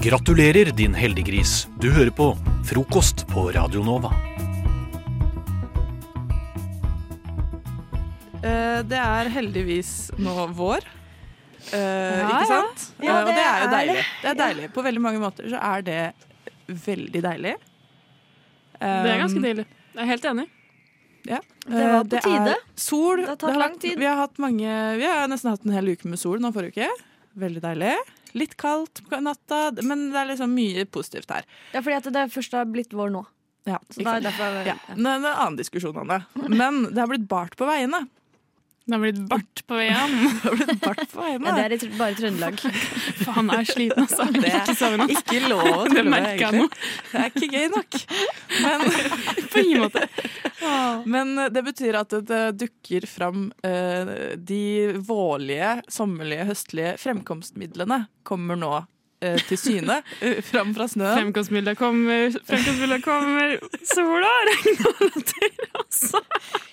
Gratulerer, din heldiggris. Du hører på Frokost på Radio Nova. Eh, det er heldigvis nå vår. Eh, Ja, ikke sant? Ja, Eh, og det det er jo deilig. det. Det er deilig. På veldig mange måter så er det veldig deilig. Det er ganske Um, deilig. Jeg er helt enig. Ja. Det var på på tide. Er sol. Det har tatt har lang tid. Vi har, hatt mange, vi har nesten hatt en hel uke med sol nå forrige uke. Veldig deilig. Litt kaldt på natta, men det er liksom mye positivt her. Ja, fordi at det først har blitt vår nå. Ja, Så det er derfor ja. Det er en annen diskusjon om det. Men det har blitt bart på veiene. Det har blitt bart på veien. Det har blitt bart på veien, Ja, det er i bare Trøndelag. Faen, jeg er sliten, altså. Det er Ikke lov å Det tulle med, egentlig. Det er ikke gøy nok. Men, På ingen måte. men det betyr at det dukker fram eh, de vårlige, sommerlige, høstlige fremkomstmidlene kommer nå eh, til syne. eh, fram fra snøen. Fremkomstbildet kommer, fremkomstbildet kommer. Sola regner til oss.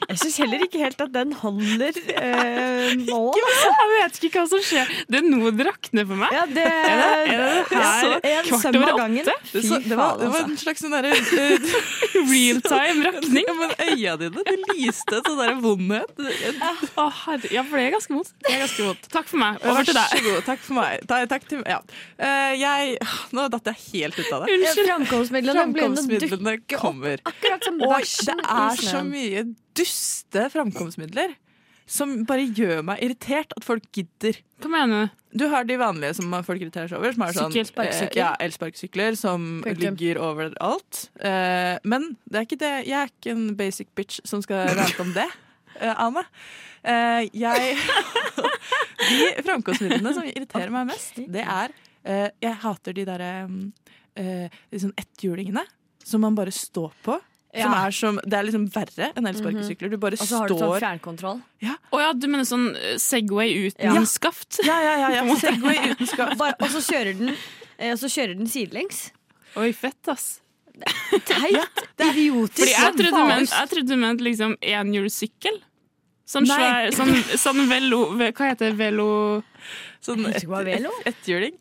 Jeg syns heller ikke helt at den holder eh, nå. Jeg vet ikke hva som skjer. Det er noe det rakner for meg. Ja, det Er det, er det her en kvart over åtte? Det, det, var, det var faen, en slags sånn derre eh, Real time rakning. ja, Men øya dine det lyste sånn derre vondhet. Å, herre, ja, for det er ganske vondt. Det er ganske vondt. Takk for meg. Over til Vær deg. så god. Takk for meg. Ta, takk til, ja. Eh, jeg Nå datt jeg helt ut av det. Unnskyld. Framkomstmidlene Framkomstmidlene kommer. akkurat som Og det er så mye duste framkomstmidler som bare gjør meg irritert at folk gidder. Hva mener du? Du har de vanlige som folk irriterer seg over. Som er sånn, Sykkel, eh, Ja, elsparkesykler som Punktum. ligger overalt. Eh, men det er ikke det. jeg er ikke en basic bitch som skal rante om det, eh, Ane. Eh, jeg De framkomstmidlene som irriterer meg mest, det er eh, Jeg hater de derre uh, liksom etthjulingene som man bare står på. Som er som, det er liksom verre enn elsparkesykler. Du bare Og så har du sånn fjernkontroll. Å ja, du mener sånn eh, Segway uten Ja. skaft? Ja, ja, ja. ja. Segway uten skaft. Bare, og så kjører den eh, Og så kjører den sidelengs. Oi, fett, ass. Teit! idiotisk. Fordi jeg trodde du mente liksom enhjulssykkel. Sånn Nei. svær sånn, sånn velo Hva heter det? Velo Sånn Jeg vet hva velo. et- etthjuling.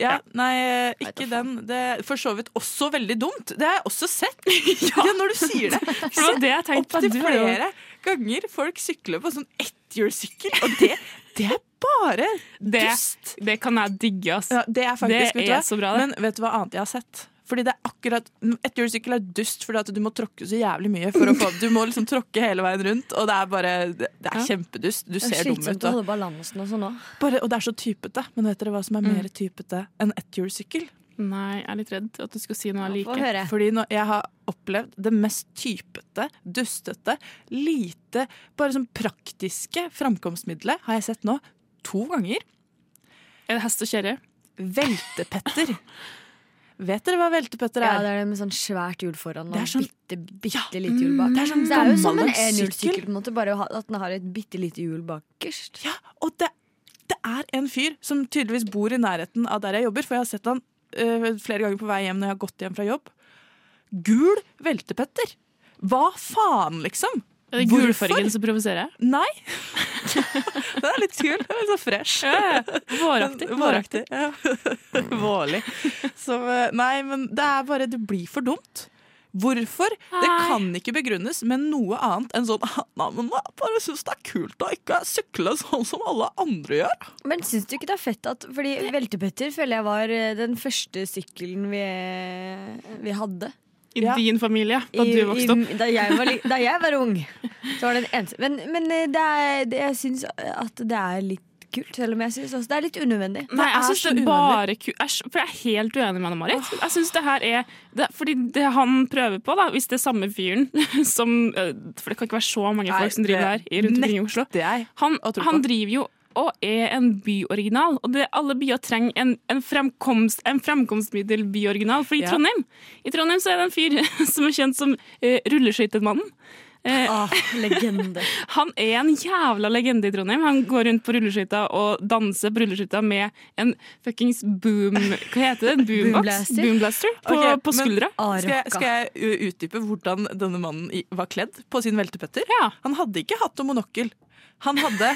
Ja, nei, eh, ikke den. Det er for så vidt også veldig dumt. Det har jeg også sett. ja. når du sier det. For det var det jeg tenkte på. Opptil du er jo- flere ganger folk sykler på sånn etthjulssykkel, og det, det er bare Det, dust. det kan jeg digge, ass. Ja, det er faktisk, Det vet du er hva? så bra, det. Men vet du hva annet jeg har sett? Fordi det er akkurat Etthjulssykkel er dust fordi at du må tråkke så jævlig mye. For å få, du må liksom tråkke hele veien rundt, og det er bare Det, det er kjempedust. Du er ser dum ut. slitsomt å Og, holde balansen og sånn òg. og det er så typete. Men vet dere hva som er mer typete enn etthjulssykkel? Nei, jeg er litt redd at du skal si noe jeg Få liker. Fordi når jeg har opplevd det mest typete, dustete, lite Bare sånn praktiske framkomstmiddelet har jeg sett nå to ganger. Er det hest og kjerre? Veltepetter. Vet dere hva veltepetter Ja, er? det er det med sånn svært hjul foran og Det sånn- bitte, bitte lite hjul bak. det er sånn det er jo som en gammeldags enhjulssykkel, sykkel. på en måte, bare at den har et bitte lite hjul bakerst. Ja, og det, det er en fyr som tydeligvis bor i nærheten av der jeg jobber, for jeg har sett han uh, flere ganger på vei hjem når jeg har gått hjem fra jobb. Gul veltepetter! Hva faen, liksom? Er det gulfargen som provoserer? Nei. Den er litt kul. Den er litt så fresh. Våraktig. Våraktig. Ja. Vårlig. Så, eh, nei, men det er bare Det blir for dumt. Hvorfor? Det kan ikke begrunnes med noe annet enn sånn Nei, men jeg bare syns det er kult å ikke sykle sånn som alle andre gjør. Men syns du ikke det er fett at Fordi veltepetter føler jeg var eh, den første sykkelen vi, vi hadde. I Ja. din familie, da I- du vokste opp. i- da, jeg var, da jeg var ung. Så var det den eneste. Men, men eh, det er, det, jeg syns at det er litt kult, selv om jeg syns også det er litt unødvendig. Nei, jeg syns det er bare kult for jeg er helt uenig med Anne-Marit. Jeg synes det her er det, Fordi det han prøver på, da, hvis det er samme fyren som øh, For det kan ikke være så mange folk som driver her rundt omkring i Oslo. Han, han driver jo og er en byoriginal. Og det, alle byer trenger en, en, fremkomst, en fremkomstmiddel byoriginal. For i Ja. Trondheim I Trondheim så er det en fyr som er kjent som uh, Rulleskøytemannen. Eh, Ah, legende. han er en jævla legende i Trondheim. Han går rundt på rulleskøyter og danser på rulleskøyter med en fuckings boom... Hva heter det? Boombox? Boomblaster. Boomblaster på, okay, på men- skuldra. Skal jeg, skal jeg utdype hvordan denne mannen var kledd på sin veltepetter? Ja. Han hadde ikke hatt og monokkel. Han hadde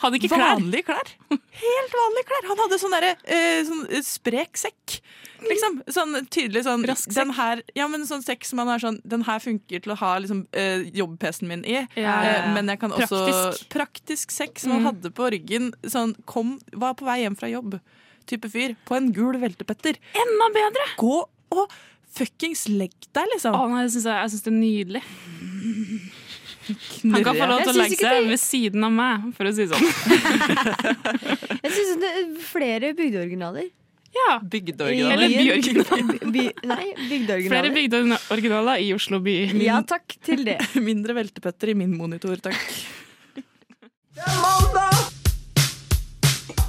Hadde ikke klær. vanlige klær. Helt vanlige klær. Han hadde sånn, derre, eh, sånn eh, sprek sekk Liksom, sånn tydelig sånn Rask sekk. her, ja, men sånn sekk som man er sånn Den her funker til å ha liksom, eh, jobb-PC-en min i. Ja, ja, Eh, men jeg kan også Praktisk. Praktisk som man Mm. hadde på ryggen. Sånn, kom, var på vei hjem fra jobb. Type fyr. På en gul veltepetter. Enda bedre! Gå og fuckings legg deg, liksom. Å, nei, jeg syns det er nydelig. Han kan få lov til å legge seg det- ved siden av meg, for å si sånn. Jeg syns det er flere bygdeoriginaler. Ja. Bygdeoriginaler. Eller byoriginaler. By, nei, Flere bygdeoriginaler. bygdeoriginaler i Oslo by. Ja takk til det. Mindre veltepetter i min monitor, takk. Det er mandag!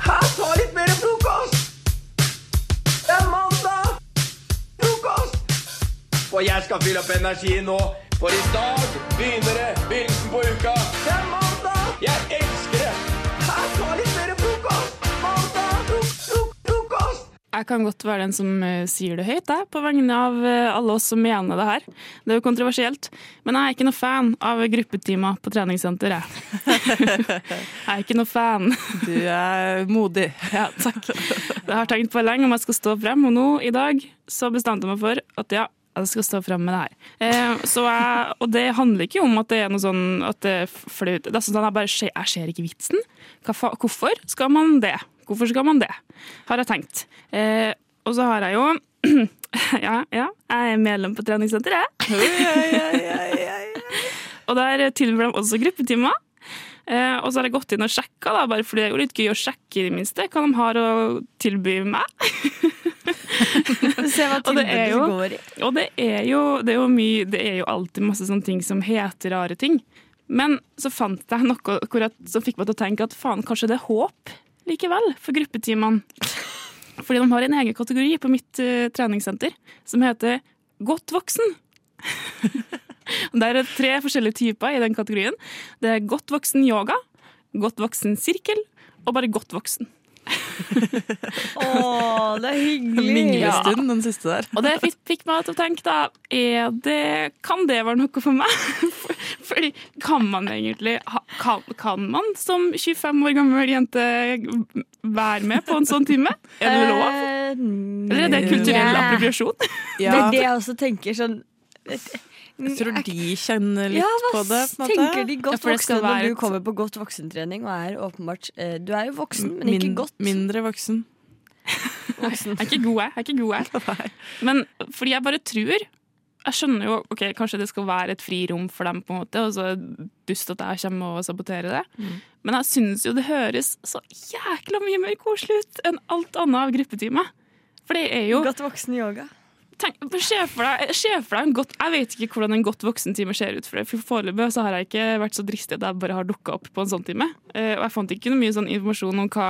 Her, ta litt mer frokost! Det er mandag! Frokost! Og jeg skal fylle opp energien nå, for i dag begynner det begynnelsen på uka. Det er mandag! Jeg elsker det! Her får litt mer frokost! Mandag! frok fro frokost! Jeg kan godt være den som eh, sier det høyt, jeg, på vegne av eh, alle oss som mener det her. Det er jo kontroversielt. Men jeg er ikke noe fan av gruppetimer på treningssenter, jeg. jeg er ikke noe fan. Du er modig. Ja, takk. Jeg har tenkt på lenge om jeg skal stå frem, og nå i dag så bestemte jeg meg for at ja, jeg skal stå frem med det her. Eh, så jeg, og det handler ikke om at det er noe sånn at det er flaut. Det er sånn at jeg bare ser, jeg ser ikke vitsen. Hva Hvorfor skal man det? Hvorfor skal man det? Har jeg tenkt. Eh, og så har jeg jo Ja, ja, jeg er medlem på treningssenteret. Og der tilbyr de også gruppetimer. Eh, og så har jeg gått inn og sjekka, da, bare fordi det er jo litt gøy å sjekke i det minste hva de har å tilby meg. Se hva tilbudet jo- går i. Og det er jo, det er mye Det er jo alltid masse sånne ting som heter rare ting. Men så fant jeg noe jeg, som fikk meg til å tenke at faen, kanskje det er håp likevel for gruppetimene. Fordi de har en egen kategori på mitt uh, treningssenter som heter Godt voksen. Det er tre forskjellige typer i den kategorien. Det er godt voksen yoga, godt voksen sirkel og bare godt voksen. Å, det er hyggelig. Minglestund, den siste der. Og det fikk, fikk meg til å tenke, da, er det, kan det være noe for meg? Fordi kan man egentlig kan, kan man som 25 år gammel jente være med på en sånn time? Er det lov? Eh, Eller er det kulturell yeah. appropriasjon? Det er det jeg også tenker sånn jeg tror de kjenner litt ja, på det. På en tenker de godt ja, voksne når du kommer på godt voksentrening og er åpenbart eh, Du er jo voksen, men ikke Min- godt Mindre voksen. voksen. Jeg er ikke god, jeg. jeg er ikke god, jeg. Men fordi jeg bare tror Jeg skjønner jo ok, kanskje det skal være et frirom for dem, på en måte, og så er det dust at jeg kommer og saboterer det. Men jeg syns jo det høres så jækla mye mer koselig ut enn alt annet av gruppetime. For det er jo Godt voksen yoga. Se for deg, en godt Jeg vet ikke hvordan en godt voksentime ser ut. For Foreløpig så har jeg ikke vært så dristig at jeg bare har dukka opp på en sånn time. Eh, og jeg fant ikke noe mye sånn informasjon om hva,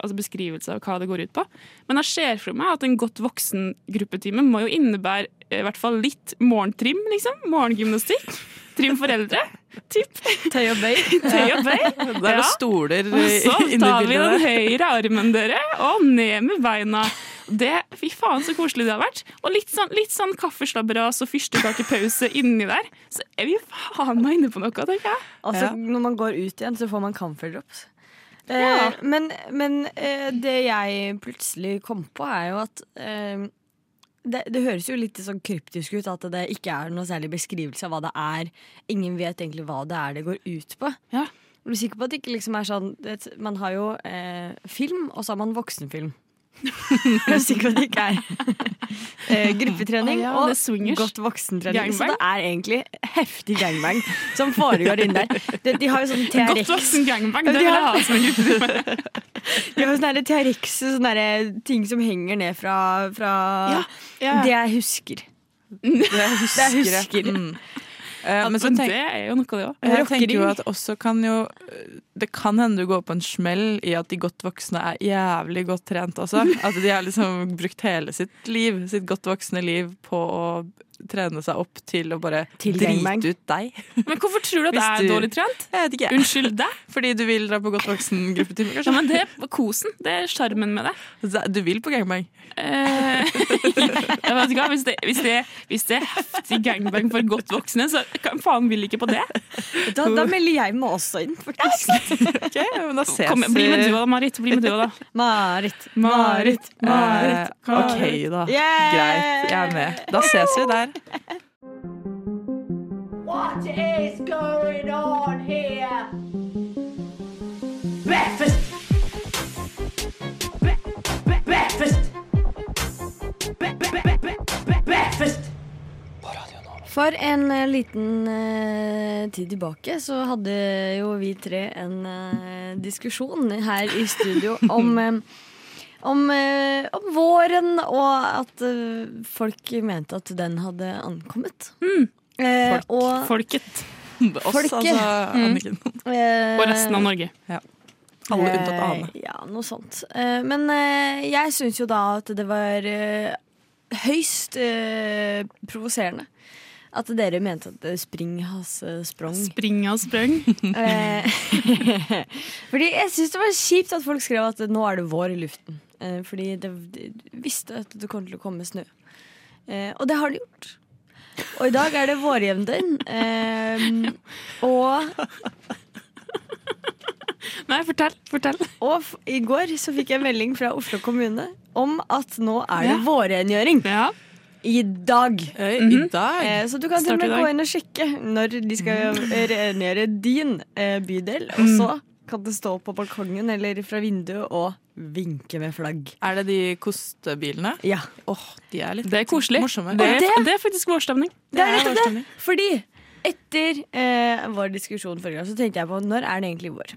altså beskrivelse av hva det går ut på. Men jeg ser for meg at en godt voksen-gruppetime må jo innebære eh, i hvert fall litt morgentrim, liksom. Morgengymnastikk. Trim foreldre. Tipp. Tøy og bøy. Tøy og bøy. Der er Ja. stoler bildet. så tar vi den høyre armen, dere, og ned med beina. Det, fy faen, så koselig det har vært. Og litt sånn, litt sånn kaffeslabberas og fyrstekakepause inni der. Så er vi faen meg inne på noe, tenker jeg. Altså, Ja. Når man går ut igjen, så får man camphor drops. Eh, Ja. men men eh, det jeg plutselig kom på, er jo at eh, det, det høres jo litt sånn kryptisk ut at det ikke er noe særlig beskrivelse av hva det er. Ingen vet egentlig hva det er det går ut på. Ja. Er du sikker på at det ikke liksom er sånn det, Man har jo eh, film, og så har man voksenfilm. Jeg er eh, gruppetrening oh, ja, og godt voksentrening. Så det er egentlig heftig gangbang som foregår inni der. De, de har jo sånn Godt voksen gangbang, det de vil jeg har- ha som en gruppetime. De har jo sånne TRX, sånne ting som henger ned fra, fra Ja, ja. Det jeg husker. Det jeg husker. Det jeg husker. Mm. Eh, men Men tenk, det er jo noe, det òg. jeg tenker jo at også kan jo Det kan hende du går på en smell i at de godt voksne er jævlig godt trent også. At de har liksom brukt hele sitt liv, sitt godt voksne liv, på å trene seg opp til å bare drite ut deg. Men hvorfor tror du at det jeg er dårlig trent? Jeg vet ikke. Unnskyld deg. Fordi du vil dra på godt voksen-gruppetime, Ja, men det er kosen. Det er sjarmen med det. Du vil på gangbang? Eh, jeg vet ikke, hvis, det, hvis, det, hvis det er heftig gangbang for godt voksne, så Hvem faen vil ikke på det? Da, da melder jeg meg også inn, faktisk. okay, men da ses Kom, bli med du da, Marit. Bli med du da. Marit, Marit, Eh, ok, da. Yeah! Greit, jeg er med. Da ses vi der. What is going on here? Breakfast. Bre- bre- breakfast. Bre- bre- bre- bre- bre- breakfast. For en eh, liten uh, tid tilbake så hadde jo vi tre en uh, diskusjon her i studio om eh, om, eh, om våren, og at eh, folk mente at den hadde ankommet. Eh, Folk. og, Folket. Oss, Folket. altså, Anniken. Mm. Og resten av Norge. Alle unntatt Ane. Ja, noe sånt. Eh, men jeg syns jo da at det var høyst provoserende. At dere mente at spring has eh, sprang. Springa og sprang. Eh, fordi jeg syns det var kjipt at folk skrev at nå er det vår i luften. Eh, fordi de visste at det kom til å komme snø. Og det har det gjort. Og i dag er det vårjevndøgn. Og Nei, fortell. Fortell. Og i går så fikk jeg melding fra Oslo kommune om at nå er det Ja. vårrengjøring. Ja. I dag. Eh, I dag Eh, så du kan til og med gå inn og sjekke når de skal rengjøre din eh, bydel. Og så kan det stå på balkongen eller fra vinduet og vinke med flagg. Er det de kostebilene? Ja. Oh, de er litt Det er koselig. morsomme. Det er, det er faktisk vårstemning. Det er Det er nettopp det. Fordi etter eh, vår diskusjon forrige gang, så tenkte jeg på når er det egentlig vår?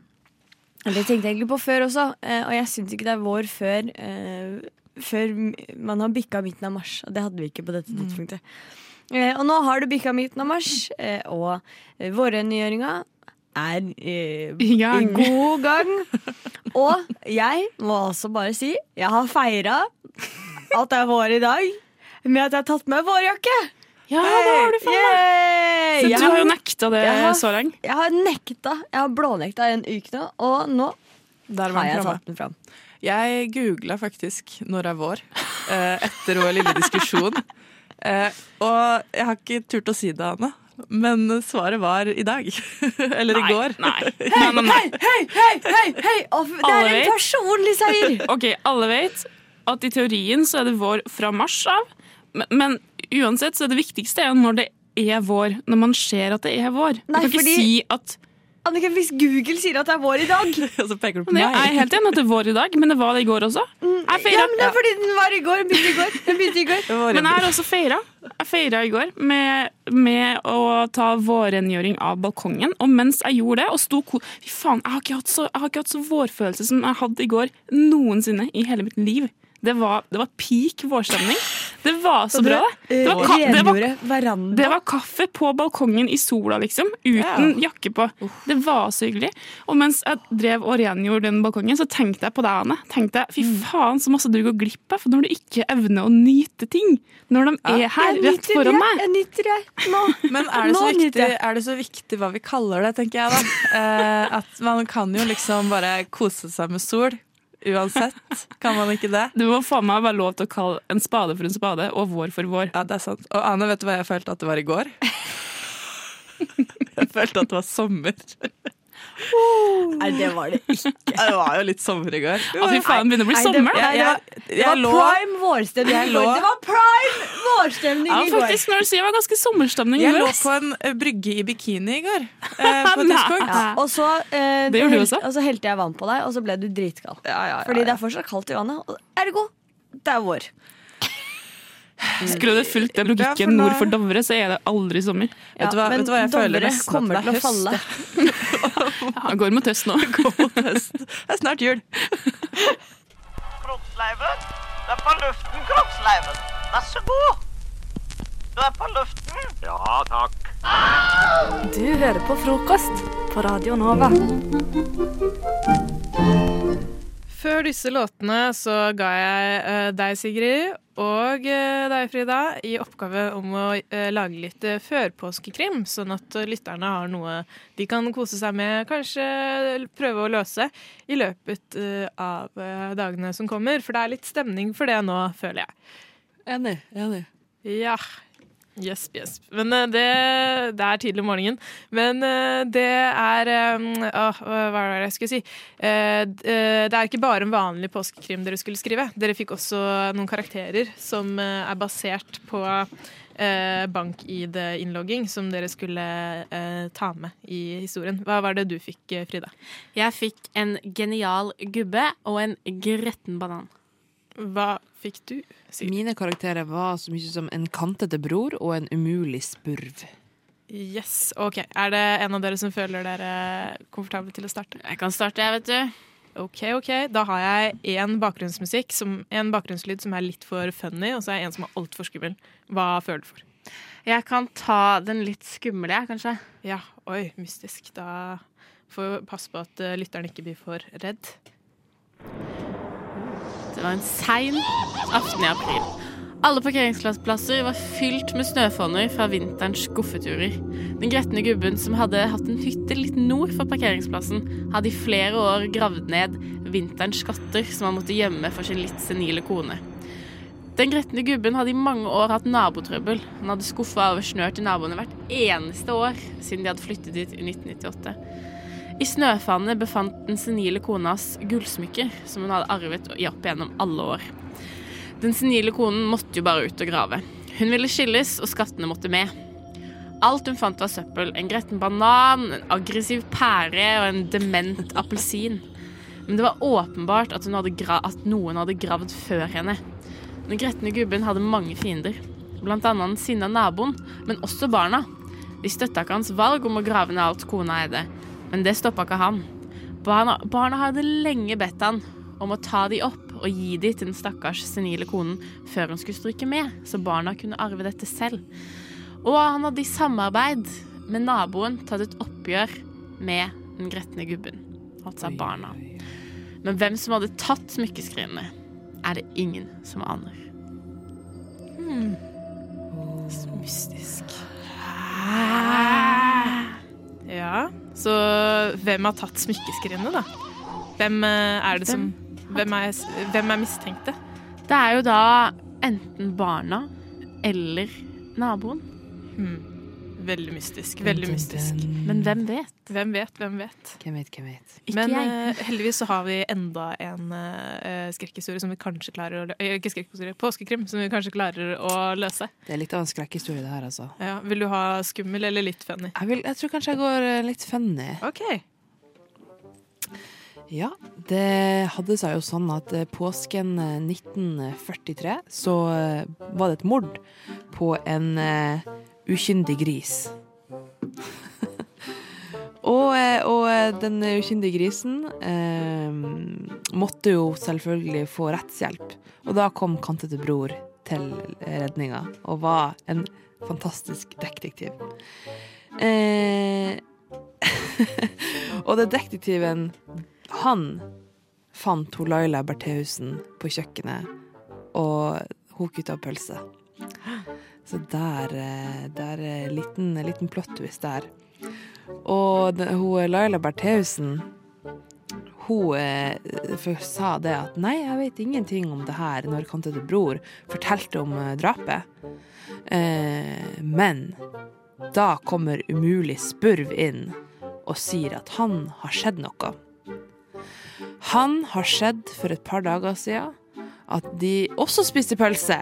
Det tenkte jeg egentlig på før også, eh, og jeg syns ikke det er vår før eh, Før man har bikka midten av mars. Og det hadde vi ikke på dette tidspunktet. Eh, og nå har det bikka midten av mars, eh, og våre vårrengjøringa er eh, I gang. i god gang. Og jeg må også bare si jeg har feira at det er vår i dag, med at jeg har tatt med vårjakke. Ja, det har du faen meg. Så Jeg du har jo nekta det har- så lenge. jeg har nekta. Jeg har blånekta i en uke nå, og nå har jeg tatt den fram. Jeg googla faktisk 'når er vår' eh, etter vår lille diskusjon. Eh, og jeg har ikke turt å si det, Anne. Men svaret var i dag. Eller i går. Nei. Hei, nei, nei. Hei, hei, hei! hei! Det Alle er en personlig seier! Ok, alle vet at i teorien så er det vår fra mars av. Men, men uansett så er det viktigste er når det er vår. Når man ser at det er vår. Nei, du kan ikke fordi- si at Anniken, hvis Google sier at det er vår i dag Og så peker du på meg. Jeg er helt enig at det er vår i dag, men det var det i går også. Jeg Ja, men det er fordi den var i går. Den begynte i går. Den begynte i går. Men jeg har også feira. Jeg feira i går med, med å ta vårrengjøring av balkongen. Og mens jeg gjorde det, og sto ko... Fy faen, jeg har, ikke hatt så, jeg har ikke hatt så vårfølelse som jeg hadde i går noensinne i hele mitt liv. Det var, det var peak vårstemning. Det var så bra, det. Det var, ka det, var, det var kaffe på balkongen i sola, liksom. Uten jakke på. Det var så hyggelig. Og mens jeg drev og rengjorde den balkongen, så tenkte jeg på deg, Anne. Tenkte jeg, Fy faen, så masse du går glipp av for når du ikke evner å nyte ting. Når de er her, rett foran deg. meg. Jeg nyter det nå. Men er det, så viktig, er det så viktig hva vi kaller det, tenker jeg da. Eh, at man kan jo liksom bare kose seg med sol. Uansett. Kan man ikke det? Du må faen meg være lov til å kalle en spade for en spade, og vår for vår. Ja, det er sant. Og Ane, vet du hva jeg følte at det var i går? Jeg følte at det var sommer. Nei, det var det ikke. Det var jo litt sommer i går. Å, fy faen, begynner å bli det- sommer, da. Det var, prime vårstemning i Jeg går. lå- Det var prime vårstemning i går. faktisk, når du sier det var ganske sommerstemning i går. Jeg lå på en eh, brygge i bikini i går. Eh, på et tidspunkt. Ja, og så, eh, Det gjorde du også. og så helte jeg vann på deg, og så ble du dritkald. Ja, ja, ja, Fordi det ja. er fortsatt kaldt i vannet. Ergo, det er vår. Skulle du fulgt den Ja, logikken nå- nord for Dovre, så er det aldri sommer. Vet du hva- men vet du hva jeg føler Dovre nesten at kommer det er til å falle. Ja, jeg går mot høst nå. Det er snart jul. Kroppsleiven. Du er på luften, kroppsleiven. Vær så god. Du er på luften. Ja, takk. Du hører på frokost på Radio Nova. Før disse låtene så ga jeg uh, deg, Sigrid, og uh, deg, Frida, i oppgave om å uh, lage litt førpåskekrim, sånn at lytterne har noe de kan kose seg med, kanskje prøve å løse i løpet av dagene som kommer. For det er litt stemning for det nå, føler jeg. Enig. enig. Ja. Yes, yes. Men eh, det, det er tidlig om morgenen. Men eh, det er øh, Hva var det jeg skulle si? Eh, Det er ikke bare en vanlig påskekrim dere skulle skrive. Dere fikk også noen karakterer som er basert på bank-ID-innlogging, som dere skulle ta med i historien. Hva var det du fikk, Frida? Jeg fikk en genial gubbe og en gretten banan. Hva fikk du? Mine karakterer var så mye som en kantete bror og en umulig spurv. Yes, ok. Er det en av dere som føler dere komfortable til å starte? Jeg kan starte, jeg, vet du. Ok, ok. Da har jeg en bakgrunnsmusikk, som, en bakgrunnslyd som er litt for funny, og så er jeg en som er altfor skummel. Hva føler du for? Jeg kan ta den litt skumle, jeg, kanskje. Ja, oi, mystisk. Da får vi passe på at eh, lytteren ikke blir for redd. Det var en sein aften i april. Alle parkeringsplasser var fylt med snøfonner fra vinterens skuffeturer. Den gretne gubben som hadde hatt en hytte litt nord for parkeringsplassen, hadde i flere år gravd ned vinterens skatter som han måtte gjemme for sin litt senile kone. Den gretne gubben hadde i mange år hatt nabotrøbbel. Han hadde skuffa over snør til naboene hvert eneste år siden de hadde flyttet dit i 1998. I snøfannet befant den senile konas gullsmykker, som hun hadde arvet opp gjennom alle år. Den senile konen måtte jo bare ut og grave. Hun ville skilles, og skattene måtte med. Alt hun fant var søppel. En gretten banan, en aggressiv pære og en dement appelsin. Men det var åpenbart at, at noen hadde gravd før henne. Den gretne gubben hadde mange fiender. Annet den sinna naboen, men også barna. De støtta ikke hans valg om å grave ned alt kona eide. Men det stoppa ikke han. Barna, barna hadde lenge bedt han om å ta de opp og gi de til den stakkars senile konen før hun skulle stryke med, så barna kunne arve dette selv. Og han hadde i samarbeid med naboen tatt et oppgjør med den gretne gubben, altså barna. Men hvem som hadde tatt smykkeskrinene, er det ingen som aner. Hmm. Så Mystisk. Ja, så hvem har tatt smykkeskrinet, da? Hvem eh, er det som hvem er, hvem er mistenkte? Det er jo da enten barna eller naboen. Hmm. Veldig mystisk. Veldig mystisk. Men hvem vet? Hvem vet, hvem vet? Hvem vet, hvem vet. Men eh, heldigvis så har vi enda en uh, skrekkhistorie som vi kanskje klarer å lø- eh, Ikke skrekkhistorie, påskekrim som vi kanskje klarer å løse. Det er litt av en skrekkhistorie, det her, altså. Ja, vil du ha skummel eller litt funny? Jeg, vil, jeg tror kanskje jeg går litt funny. OK. Ja, det hadde seg jo sånn at påsken eh, 1943 så var det et mord på en ukyndig gris. og, eh, og eh, den ukyndige grisen eh, måtte jo selvfølgelig få rettshjelp. Og da kom Kantete bror til redninga og var en fantastisk detektiv. Eh, og detektiven han fant hun Laila Bertheussen på kjøkkenet, og hun kutta pølse. Så der, eh, der er en liten, en liten plot twist der. Og hun Laila Bertheussen, hun eh, sa det at nei, jeg vet ingenting om det her når Kantete bror fortalte om eh, drapet. Eh, men da kommer umulig spurv inn og sier at han har skjedd noe. Han har skjedd for et par dager siden at de også spiste pølse.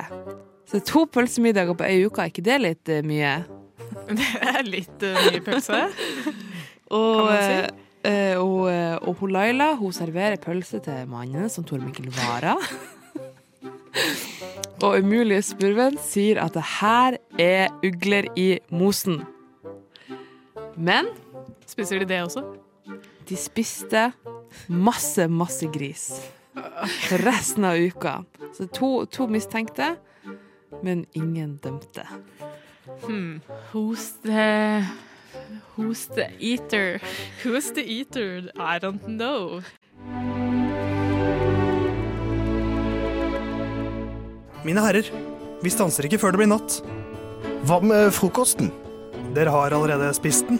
Så to pølsemiddager på ei uke, er ikke det litt uh, mye? Det er litt uh, mye pølse. Og, si? uh, og, og hun Laila hun serverer pølse til mannen, som Tor Mikkel Wara. og umulige spurven sier at det her er ugler i mosen. Men Spiser de det også? de spiste masse, masse gris. Resten av uka. Så to, to mistenkte, men ingen dømte. Hmm. Who's the Who's the eater? Who's the eater? I don't know. Mine herrer, vi stanser ikke før det blir natt. Hva med frokosten? Dere har allerede spist den.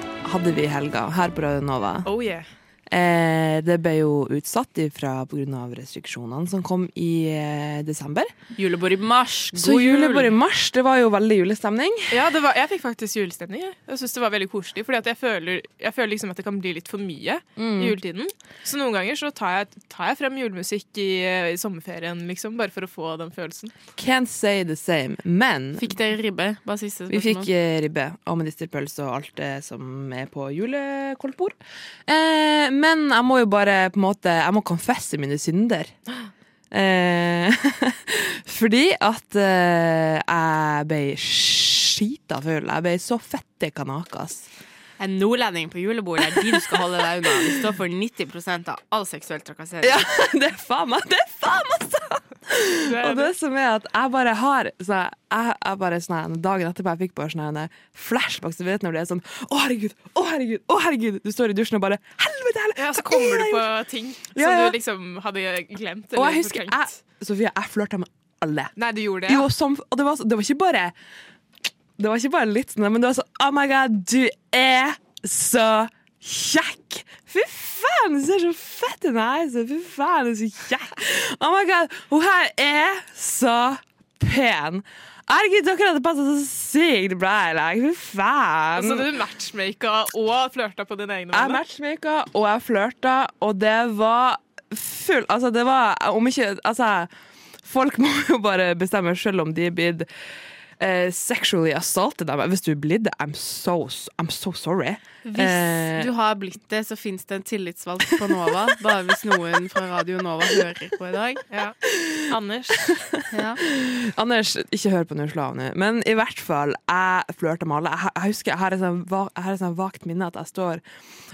hadde vi i helga her på Radio Nova. Oh yeah. Eh, det ble jo utsatt pga. restriksjonene som kom i eh, desember. Julebord i mars. Så julebord i mars, det var jo veldig julestemning. Ja, det var, jeg fikk faktisk julestemning. Jeg, jeg syns det var veldig koselig. Fordi jeg føler, jeg føler liksom at det kan bli litt for mye Mm. i juletiden. Så noen ganger så tar jeg, tar jeg frem julemusikk i, i sommerferien, liksom. Bare for å få den følelsen. Can't say the same. Men Fikk dere ribbe? Bare siste vi fikk eh, ribbe og medisterpølse og alt det som er på julekoldtbord. Eh, men jeg må jo bare på en måte Jeg må konfesse mine synder. Eh, fordi at eh, jeg ble skita full. Jeg ble så fette kanakas. En nordlending på julebordet er de du skal holde deg unna. De står for 90% av all seksuell trakassering. Ja, det er faen meg Det er faen meg sant! Og det som er at jeg bare har så jeg, jeg bare sånn Dagen etterpå jeg fikk bare sånn her flashbacks. Du vet når det er sånn Å, herregud! Å, herregud! Å, herregud! Du står i dusjen og bare Helvete! helvete Ja, så kommer er du på ting som ja. du liksom hadde glemt. Og Eller jeg husker jeg, Sofie, jeg flørta med alle. Nei, du gjorde det, ja. Jo, som, og det var, det var ikke bare Det var ikke bare litt sånn, men det var sånn Oh my god, du er så kjekk! Fy faen, du ser så fett ut! Nei, så fy faen, du er så kjekk! Oh my god, hun her er så pen! Herregud, dere hadde passet så sykt bra i lag! Fy faen! Så du matchmaka og flørta på dine egne Jeg vegne? matchmaka, og jeg flørta, og det var full Altså, det var Om ikke Altså, folk må jo bare bestemme selv om de er blitt eh, sexually assaulted av meg. Hvis du er blitt det, I'm so, I'm so sorry. Hvis Eh, du har blitt det, så fins det en tillitsvalgt på Nova. Bare hvis noen fra Radio Nova hører på i dag. Anders. Ja. Anders, ikke hør på nå. Men i hvert fall, jeg flørter med alle. Jeg, jeg husker, jeg har et sånn sånn vagt minne at jeg står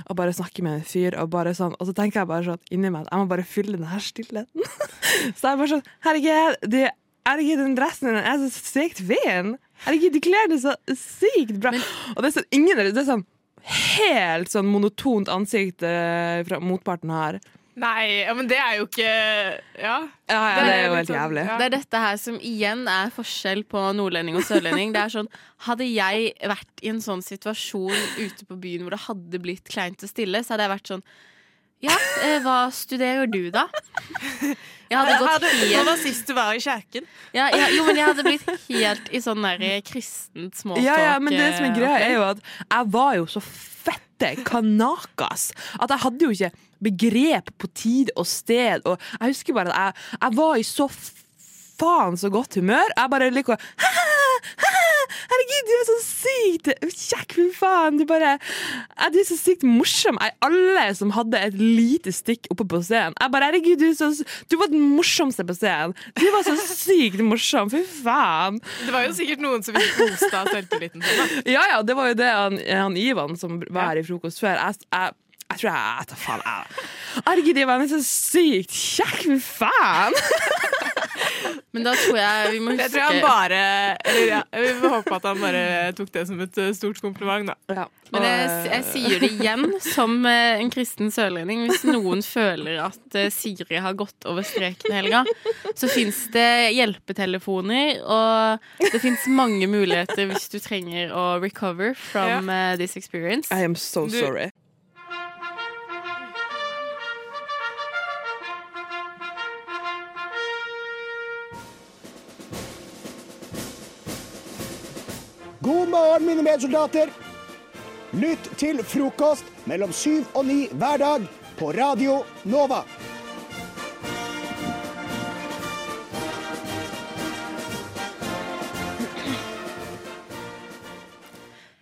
og bare snakker med en fyr, og, bare sånn, og så tenker jeg bare sånn inni meg at jeg må bare fylle den her stillheten. så jeg bare sånn Herregud, du, herregud den dressen er så sykt fin! Herregud, du kler deg så sykt bra! og det er sånn ingen Det er sånn helt sånn monotont ansikt eh, fra motparten har. Nei, ja, men det er jo ikke Ja. Ja, ja, det er jo helt liksom- jævlig. ja. Det er dette her som igjen er forskjell på nordlending og sørlending. Det er sånn, Hadde jeg vært i en sånn situasjon ute på byen hvor det hadde blitt kleint og stille, så hadde jeg vært sånn Ja, eh, hva studerer du, da? Jeg hadde gått Hadde- helt Når var sist du var i kjerken? ja, ja, Jo, men jeg hadde blitt helt i sånn der kristent småtalk. Ja, ja, men det som er greia, er jo at jeg var jo så fette kanakas at jeg hadde jo ikke begrep på tid og sted. Og jeg husker bare at jeg, jeg var i så faen så godt humør. Jeg bare liker å Herregud, du er så sykt kjekk, fy faen! Du bare Du er så sykt morsom. Jeg, alle som hadde et lite stikk oppe på scenen. Jeg bare, herregud, du, så, du var den morsomste på scenen. Du var så sykt morsom, fy faen! Det var jo sikkert noen som ville kosta selvtilliten din. Ja, ja, det var jo det han, han Ivan som var her i frokost før. Jeg, jeg, jeg tror jeg Jeg tar faen. Jeg. Herregud, Ivan er så sykt kjekk, fy faen! Men da tror jeg vi må huske Det tror han bare eller, ja, Vi får håpe at han bare tok det som et eh, stort kompliment, da. Men jeg, jeg sier det igjen som eh, en kristen sørlending. Hvis noen føler at eh, Siri har gått over streken i helga, så fins det hjelpetelefoner, og det fins mange muligheter hvis du trenger å recover from ja. this experience. I am so Du- God morgen, mine medsoldater. Lytt til frokost mellom syv og ni hver dag på Radio Nova.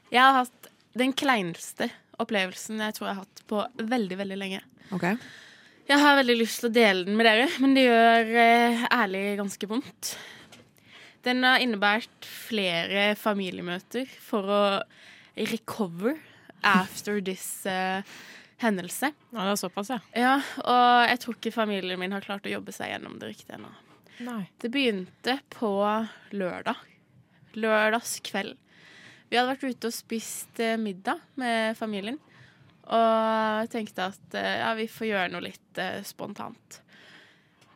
Jeg har hatt den kleineste opplevelsen jeg tror jeg har hatt på veldig, veldig lenge. Okay. Jeg har veldig lyst til å dele den med dere, men det gjør eh, ærlig ganske vondt. Den har innebært flere familiemøter for å recover after this uh, hendelse. Ja, det er såpass, ja. Ja, og jeg tror ikke familien min har klart å jobbe seg gjennom det riktig ennå. Det begynte på lørdag. Lørdagskveld. Vi hadde vært ute og spist eh, middag med familien. Og tenkte at eh, ja, vi får gjøre noe litt eh, spontant.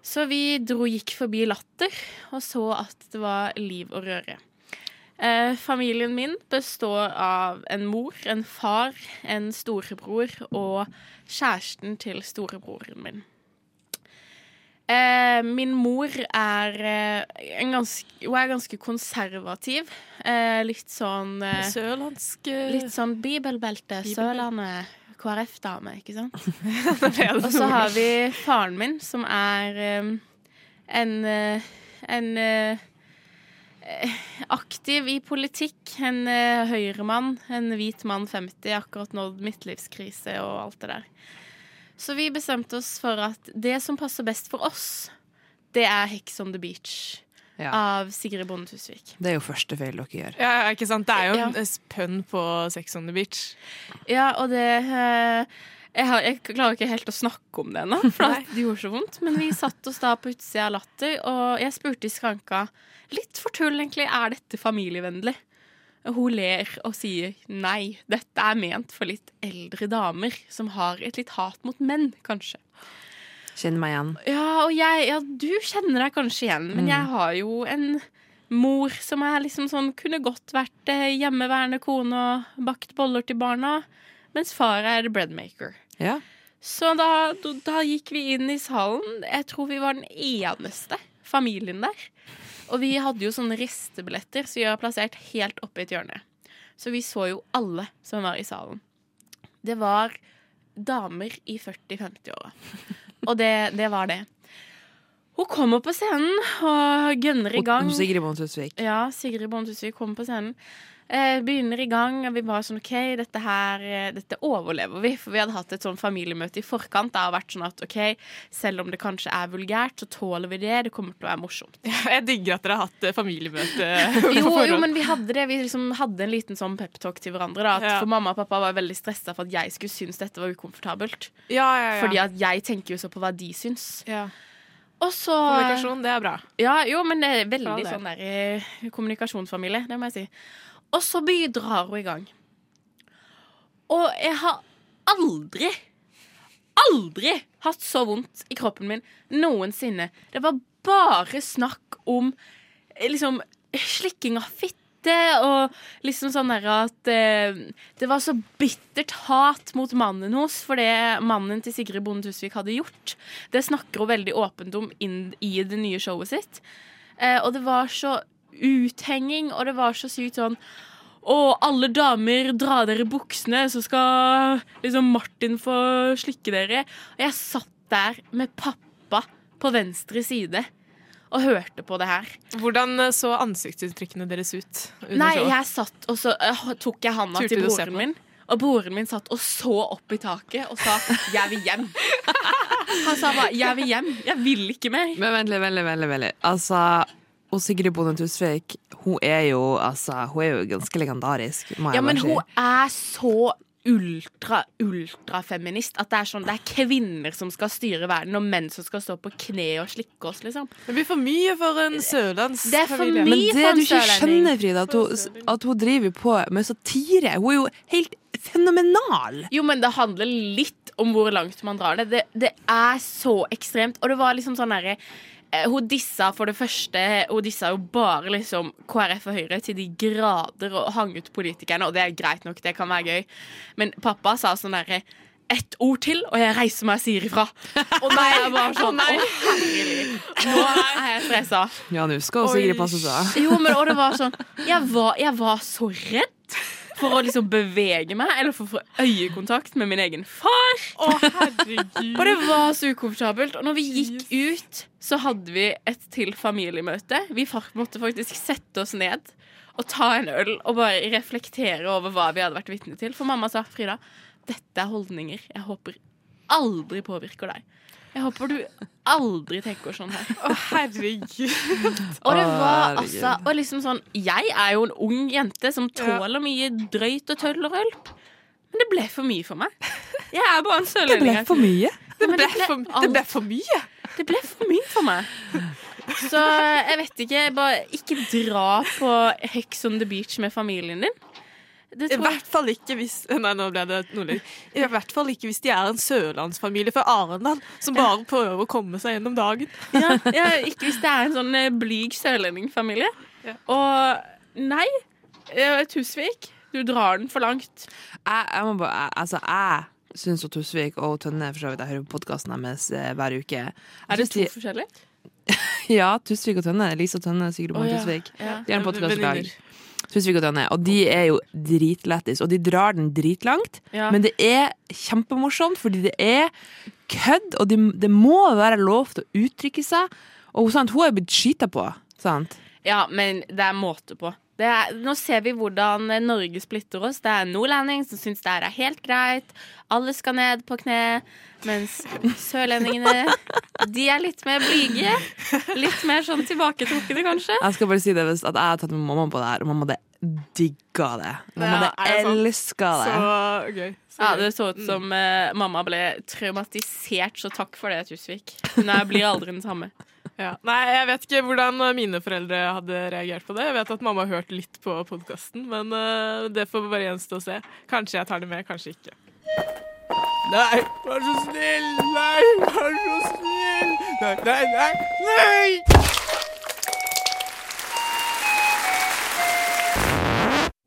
Så vi dro, gikk forbi Latter og så at det var liv og røre. Eh, familien min består av en mor, en far, en storebror og kjæresten til storebroren min. Eh, min mor er, eh, en ganske, hun er ganske konservativ. Eh, litt sånn eh, Sørlandsk eh, Litt sånn bibelbelte, Bibelbelte. Sørlandet, KrF-dame, ikke sant? Og så har vi faren min, som er um, en eh, en eh, aktiv i politikk. En uh, høyremann. En hvit mann 50, akkurat nådd midtlivskrise og alt det der. Så vi bestemte oss for at det som passer best for oss, det er Hex on the Beach Ja. av Sigrid Bonde Tusvik. Det er jo første feil dere gjør. Ja, ikke sant? Det er jo en ja. pønn på Sex on the Beach. Ja, og det eh, jeg, har, jeg klarer ikke helt å snakke om det ennå, for det gjorde så vondt. Men vi satt oss da på utsida av Latter, og jeg spurte i skranka litt for tull, egentlig, er dette familievennlig? Hun ler og sier nei, dette er ment for litt eldre damer som har et litt hat mot menn, kanskje. Kjenner meg igjen. Ja, og jeg, ja, du kjenner deg kanskje igjen, men Mm. jeg har jo en mor som er liksom sånn Kunne godt vært eh, hjemmeværende kone og bakt boller til barna, mens far er breadmaker. Ja. Så da, da, gikk vi inn i salen. Jeg tror vi var den eneste familien der. Og vi hadde jo sånne ristebilletter, så vi har plassert helt oppe i et hjørne. Så vi så jo alle som var i salen. Det var damer i 40-50-åra. Og det, det var det. Hun kommer på scenen og gønner i gang. Sigrid Bonde Tusvik. Ja, Sigrid Bonde Tusvik kommer på scenen. Eh, begynner i gang, og vi bare sånn OK, dette her eh, Dette overlever vi. For vi hadde hatt et sånn familiemøte i forkant. Det har vært sånn at OK, selv om det kanskje er vulgært, så tåler vi det. Det kommer til å være morsomt. Jeg digger at dere har hatt eh, familiemøte. Jo, jo, men vi hadde det. Vi liksom hadde en liten sånn peptalk til hverandre. Da, at Ja. For mamma og pappa var veldig stressa for at jeg skulle synes dette var ukomfortabelt. Ja, ja, ja. Fordi at jeg tenker jo så på hva de syns. Ja. Og så Kommunikasjon, det er bra. Ja, jo, men det er veldig sånn der eh, kommunikasjonsfamilie, det må jeg si. Og så drar hun i gang. Og jeg har aldri, aldri hatt så vondt i kroppen min noensinne. Det var bare snakk om eh, liksom slikking av fitte og liksom sånn der at eh, det var så bittert hat mot mannen hos for det mannen til Sigrid Bonde Tusvik hadde gjort. Det snakker hun veldig åpent om inn i det nye showet sitt. Eh, og det var så uthenging, og det var så sykt sånn og alle damer, dra dere buksene, så skal liksom Martin få slikke dere. Og jeg satt der med pappa på venstre side og hørte på det her. Hvordan eh, så ansiktsuttrykkene deres ut? Nei, jeg satt, og så uh, tok jeg handa Turte til broren min. Og broren min satt og så opp i taket og sa 'jeg vil hjem'. Han sa bare 'jeg vil hjem'. Jeg vil ikke mer. Men vent litt, veldig, veldig, veldig. Altså, og Sigrid Bonde Tusvik, hun er jo, altså, hun er jo ganske legendarisk, må jeg Ja, men si. hun er så ultra, ultrafeminist at det er sånn Det er kvinner som skal styre verden, og menn som skal stå på kne og slikke oss, liksom. Det blir for mye for en sørlandsfamilie. Men det for en du ikke skjønner, Frida, at hun, at hun driver på med satire. Hun er jo helt fenomenal. Jo, men det handler litt om hvor langt man drar det. Det, det er så ekstremt. Og det var liksom sånn derre eh, Hun dissa for det første Hun dissa jo bare liksom KrF og Høyre til de grader og hang ut politikerne, og det er greit nok, det kan være gøy, men pappa sa sånn derre ett ord til, og jeg reiser meg og sier ifra. Og da er jeg bare sånn Å, herregud. Nå er jeg stressa. Ja, nå skal også Sigrid passe seg. Jo, men og det var sånn jeg var, jeg var så redd for å liksom bevege meg eller for å få øyekontakt med min egen far. Å, Og det var så ukomfortabelt. Og når vi gikk ut, så hadde vi et til familiemøte. Vi måtte faktisk sette oss ned og ta en øl og bare reflektere over hva vi hadde vært vitne til. For mamma sa Frida, dette er holdninger jeg håper aldri påvirker deg. Jeg håper du aldri tenker sånn her. Å, herregud. Og det var altså og liksom sånn Jeg er jo en ung jente som tåler mye drøyt og tøll og øl. Men det ble for mye for meg. Jeg er bare en Det ble for mye. Det Men ble for, det ble for mye. Det ble for mye for meg. Så jeg vet ikke. Bare ikke dra på Hex on the beach med familien din. Det I hvert fall ikke hvis Nei, nå ble det nordlig. I hvert fall ikke hvis de er en sørlandsfamilie fra Arendal som bare prøver å komme seg gjennom dagen. ja, ja, Ikke hvis det er en sånn eh, blyg sørlendingfamilie. Og nei, eh, Tusvik, du drar den for langt. Jeg, jeg må bare, jeg, altså, jeg syns Tusvik og Tønne for så vidt Jeg hører på podkasten deres eh, hver uke. Er det to forskjellige? Ja, Tusvik og Tønne. Lise og Tønne, Sigrid Bonde ja. Tusvik. Ja. De har en podkast i dag. Tusvik og Tønne. Og de er jo dritlættis. Og de drar den dritlangt. Ja. Men det er kjempemorsomt, fordi det er kødd, og det, det må være lov til å uttrykke seg. Og sant, hun er blitt skyta på. Sant? Ja, men det er måte på. Det er, nå ser vi hvordan eh, Norge splitter oss. Det er en nordlending som syns det her er helt greit. Alle skal ned på kne. Mens sørlendingene, de er litt mer blyge. Litt mer sånn tilbaketrukne, kanskje. Jeg skal bare si det hvis at jeg har tatt med mamma på det her, og mamma hadde digga det. Mamma Ja, hadde det elska det. Så gøy. Så Ja. Det så ut som uh, mamma ble traumatisert, så takk for det, Tusvik. Hun blir aldri den samme. Ja. Nei, jeg vet ikke hvordan mine foreldre hadde reagert på det. Jeg vet at mamma har hørt litt på podkasten, men uh, det får bare gjenstå å se. Kanskje jeg tar det med, kanskje ikke. Nei, vær så snill! Nei, vær så snill! Nei, nei, nei! nei!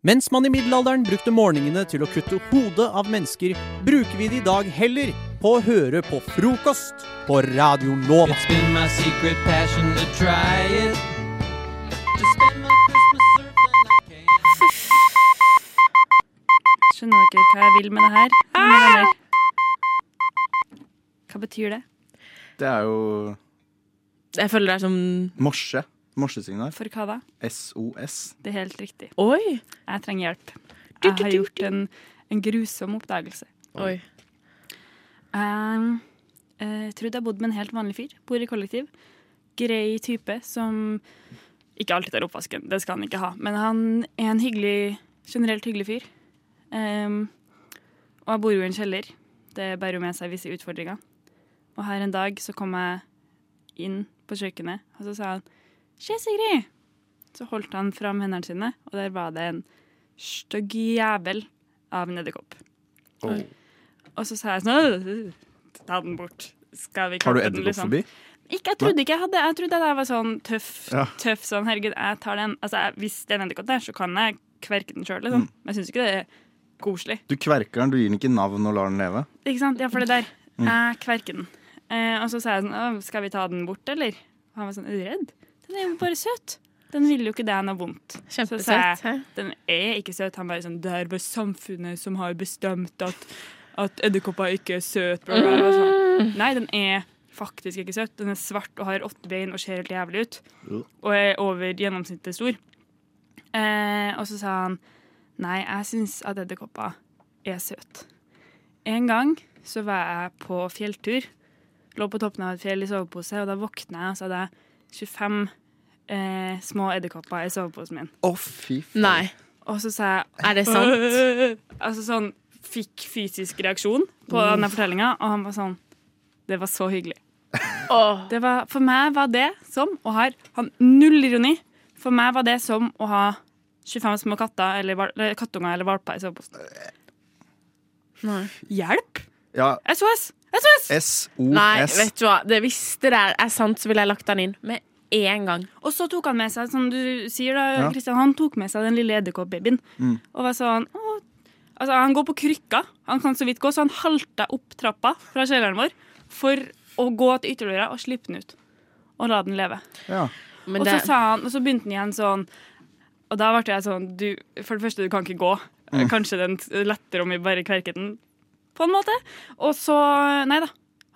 Mens man i middelalderen brukte morgenene til å kutte hodet av mennesker, bruker vi det i dag heller på å høre på frokost på Radio Nova. It's been my secret passion to try it. To spend my Christmas surfing Skjønner dere hva jeg vil med det her? Hva betyr det? Det er jo Jeg føler det er som morse. Morsesignal. For hva da? SOS. Det er helt riktig. Oi! Jeg trenger hjelp. Jeg har gjort en, en grusom oppdagelse. Oi. Jeg eh, trodde jeg bodde med en helt vanlig fyr. Bor i kollektiv. Grei type som ikke alltid tar oppvasken, det skal han ikke ha. Men han er en hyggelig, generelt hyggelig fyr. Um, og jeg bor jo i en kjeller. Det bærer jo med seg visse utfordringer. Og her en dag så kom jeg inn på kjøkkenet, og så sa han Se, Sigrid! Så holdt han fram hendene sine, og der var det en stygg jævel av en edderkopp. Oh. Og så sa jeg sånn Ta den bort. Skal vi Har du edderkopp forbi? liksom? Ikke, jeg trodde ikke jeg hadde Jeg trodde at jeg var sånn tøff. Ja. tøff sånn, Herregud, jeg tar den. Altså, jeg, hvis det er en edderkopp der, så kan jeg kverke den sjøl, liksom. Men jeg syns ikke det er koselig. Du kverker den, du gir den ikke navn og lar den leve. Ikke sant? Ja, for det der. Mm. Jeg kverker den. Eh, og så sa jeg sånn Skal vi ta den bort, eller? Og han var sånn Er du redd? Den er jo bare søt. Den vil jo ikke deg noe vondt. Så Kjempesøt, Så jeg den er ikke søt. Han bare sånn Det er bare samfunnet som har bestemt at, at edderkopper ikke er søt. Bla, bla, bla. Sånn. Nei, den er faktisk ikke søt. Den er svart og har åtte bein og ser helt jævlig ut. Og er over gjennomsnittet stor. Eh, og så sa han nei, jeg syns at edderkopper er søt. En gang så var jeg på fjelltur. Lå på toppen av et fjell i sovepose, og da våkna jeg, og så hadde jeg 25 eh, små edderkopper i soveposen min. Å, fy faen. Nei. Og så sa jeg Er det sant? Altså sånn Fikk fysisk reaksjon på Uff. denne fortellinga, og han var sånn Det var så hyggelig. Det var, for meg var det som å ha han null ironi. For meg var det som å ha 25 små katter eller, eller kattunger eller valper i soveposen. Hjelp! Ja, SOS! SOS! SOS. Nei, vet du hva. Det, hvis det der er sant, så ville jeg lagt den inn med en gang. Og så tok han med seg, som du sier da, Ja. Kristian, han tok med seg den lille edderkoppbabyen. Mm. Og var sånn å, Altså, han går på krykker. Han kan så vidt gå, så han halta opp trappa fra kjelleren vår for å gå til ytterdøra og slippe den ut. Og la den leve. Ja. og, så sa han, og så begynte han igjen sånn Og da ble jeg sånn du, For det første, du kan ikke gå. Mm. Kanskje den lettere om vi bare kverker den, på en måte. Og så Nei da.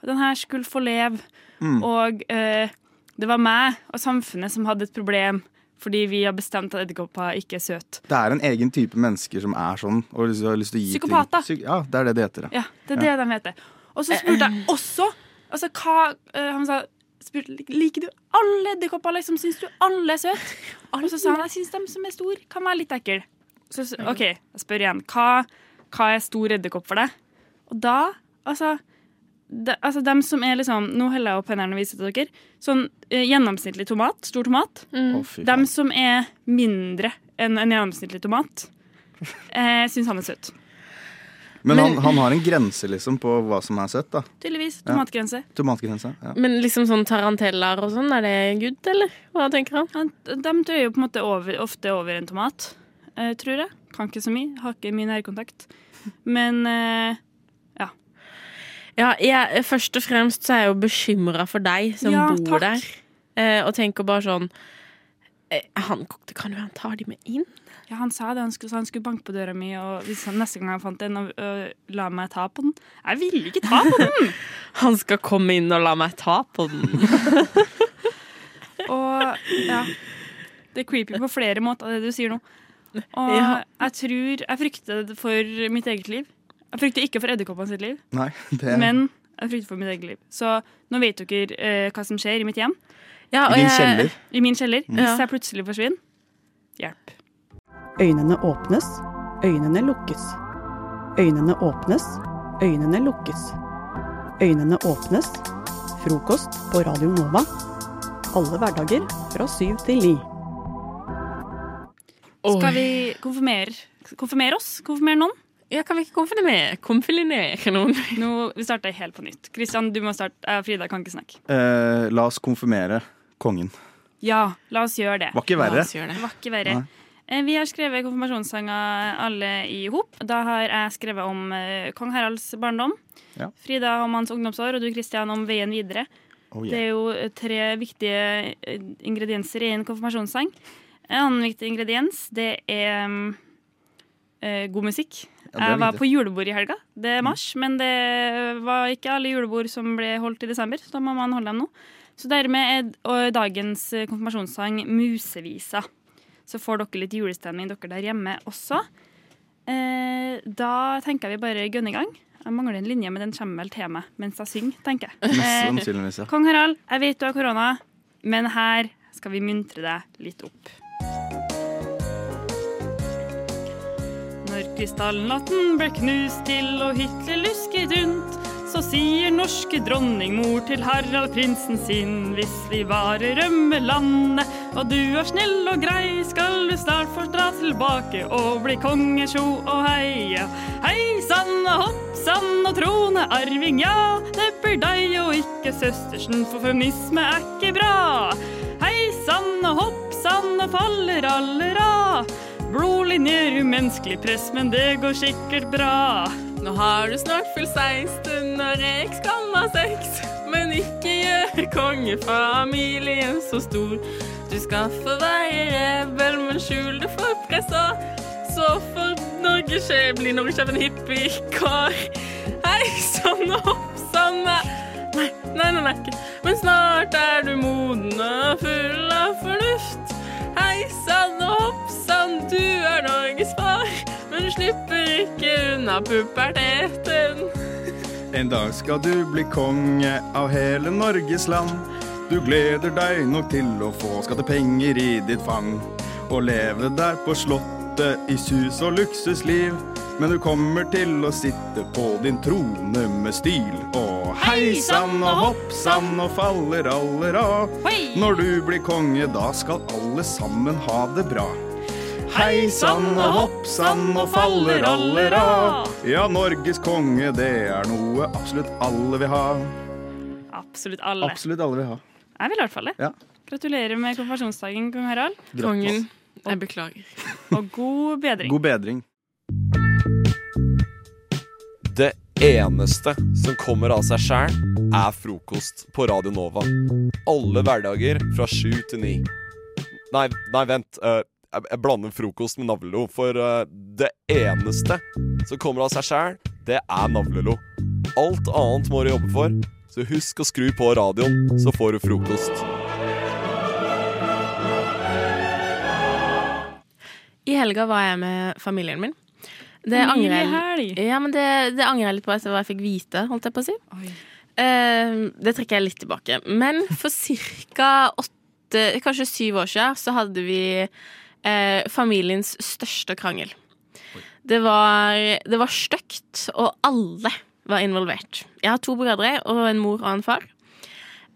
Den her skulle få leve. Mm. Og eh, det var meg og samfunnet som hadde et problem fordi vi har bestemt at edderkopper ikke er søt. Det er en egen type mennesker som er sånn. Og har lyst til å gi ting- Psykopater. Psyk ja, det er det de heter. Ja, det er det de heter. Og så spurte jeg også altså, hva, eh, Han sa spurte, liker du alle edderkopper. Liksom, syns du alle er søte? Og så sa han jeg syns de som er store, kan være litt ekle. Så OK, jeg spør igjen. Hva, hva er stor edderkopp for deg? Og da, altså de, altså dem som er liksom Nå holder jeg opp hendene og viser til dere. Sånn eh, gjennomsnittlig tomat, stor tomat. Mm. Oh, dem som er mindre enn en gjennomsnittlig tomat, eh, syns han er søt. Men, Men- han, han har en grense liksom på hva som er søtt, da. Tydeligvis. Ja. Tomatgrense. Tomatgrense. Ja. Men liksom sånn taranteller og sånn, er det good, eller? Hva tenker han? Han, de drøyer jo på en måte over, ofte over en tomat, eh, tror jeg. Kan ikke så mye. Har ikke mye nærkontakt. Men eh, Ja, jeg, først og fremst så er jeg jo bekymra for deg som Ja, bor takk. der. Eh, og tenker bare sånn eh, han, Det kan jo han tar de med inn? ja, han sa det. Han skulle, han skulle banke på døra mi, og hvis han neste gang han fant den, og, og la meg ta på den Jeg ville ikke ta på den! Han skal komme inn og la meg ta på den. Og ja. Det er creepy på flere måter, det du sier nå. Og Ja. jeg tror Jeg frykter for mitt eget liv. Jeg frykter ikke for edderkoppene sitt liv, Nei, det er men jeg frykter for mitt eget liv. Så nå vet dere eh, hva som skjer i mitt hjem. Ja, I din kjeller. I min kjeller. Mm. Hvis jeg plutselig forsvinner. Hjelp. Øynene åpnes, øynene lukkes. Øynene åpnes, øynene lukkes. Øynene åpnes. Frokost på Radio Nova. Alle hverdager fra syv til ni. Skal vi konfirmere, konfirmere oss? Konfirmere noen? Ja, Kan vi ikke konfirmere, konfirmere noen? Nå, vi starter helt på nytt. Kristian, du må starte. Jeg Frida kan ikke snakke. Eh, la oss konfirmere kongen. Ja, la oss gjøre det. Var ikke verre. La oss gjøre det. Det var ikke verre. Eh, Vi har skrevet konfirmasjonssanger alle i hop. Da har jeg skrevet om eh, kong Haralds barndom. Ja. Frida om hans ungdomsår, og du Kristian om veien videre. Oh, yeah. Det er jo eh, tre viktige eh, ingredienser i en konfirmasjonssang. En annen viktig ingrediens, det er mm, eh, god musikk. Jeg var på julebord i helga. Det er mars, men det var ikke alle julebord som ble holdt i desember. Så da må man holde dem nå. Så dermed er dagens eh, konfirmasjonssang Musevisa. Så får dere litt julestemning, dere der hjemme også. Eh, da tenker jeg vi bare gønner i gang. Jeg mangler en linje, men den kommer vel til meg mens jeg synger, tenker jeg. Eh. Kong Harald, jeg vet du har korona, men her skal vi muntre deg litt opp. Krystallnatten ble knust til og Hitler lusket rundt, så sier norske dronningmor til Harald prinsen sin hvis vi bare rømmer landet, og du er snill og grei, skal du snart få dra tilbake og bli konge, tjo og heia. Hei sann og hopp sann og trone arving, ja, det blir deg og ikke søstersen, for feminisme er ikke bra. Hei sann og hopp sann og faller aller av. Blodlinjer, umenneskelig press, men det går sikkert bra. Nå har du snart full 16 når jeg skal ha sex, men ikke gjør kongefamilien så stor. Du skal få være rebel, men skjul det for pressa. Så for Norge skje, blir Norge en hippiekar. Hei sann og hopp sann Nei, nei, nei, nei. Men snart er du moden og full av fornuft. Hei sann og du er Norges far, men du slipper ikke unna puberteten. En dag skal du bli konge av hele Norges land. Du gleder deg nok til å få skattepenger i ditt fang. Og leve der på slottet i sus og luksusliv. Men du kommer til å sitte på din trone med stil. Og hei sann og hopp sann og faller aller av. Når du blir konge, da skal alle sammen ha det bra. Hei sann og hopp sann og faller aller av. Ja, Norges konge, det er noe absolutt alle vil ha. Absolutt alle. Absolutt alle vil ha. Jeg vil i hvert fall det. Ja. Gratulerer med konfirmasjonsdagen, kong Harald. Kongen, jeg beklager. Og god bedring. God bedring. Det eneste som kommer av seg sjæl, er frokost på Radio Nova. Alle hverdager fra sju til ni. Nei, nei, vent. eh, jeg, jeg blander frokost med navlelo. For uh, det eneste som kommer av seg sjæl, det er navlelo. Alt annet må du jobbe for. Så husk å skru på radioen, så får du frokost. I helga var jeg med familien min. Det angrer jeg, ja, men det, det angrer jeg litt på etter hva jeg fikk vite, holdt jeg på å si. Uh, det trekker jeg litt tilbake. Men for ca. åtte, kanskje syv år siden, så hadde vi eh, familiens største krangel. Det var, det var stygt, og alle var involvert. Jeg har to brødre og en mor og en far.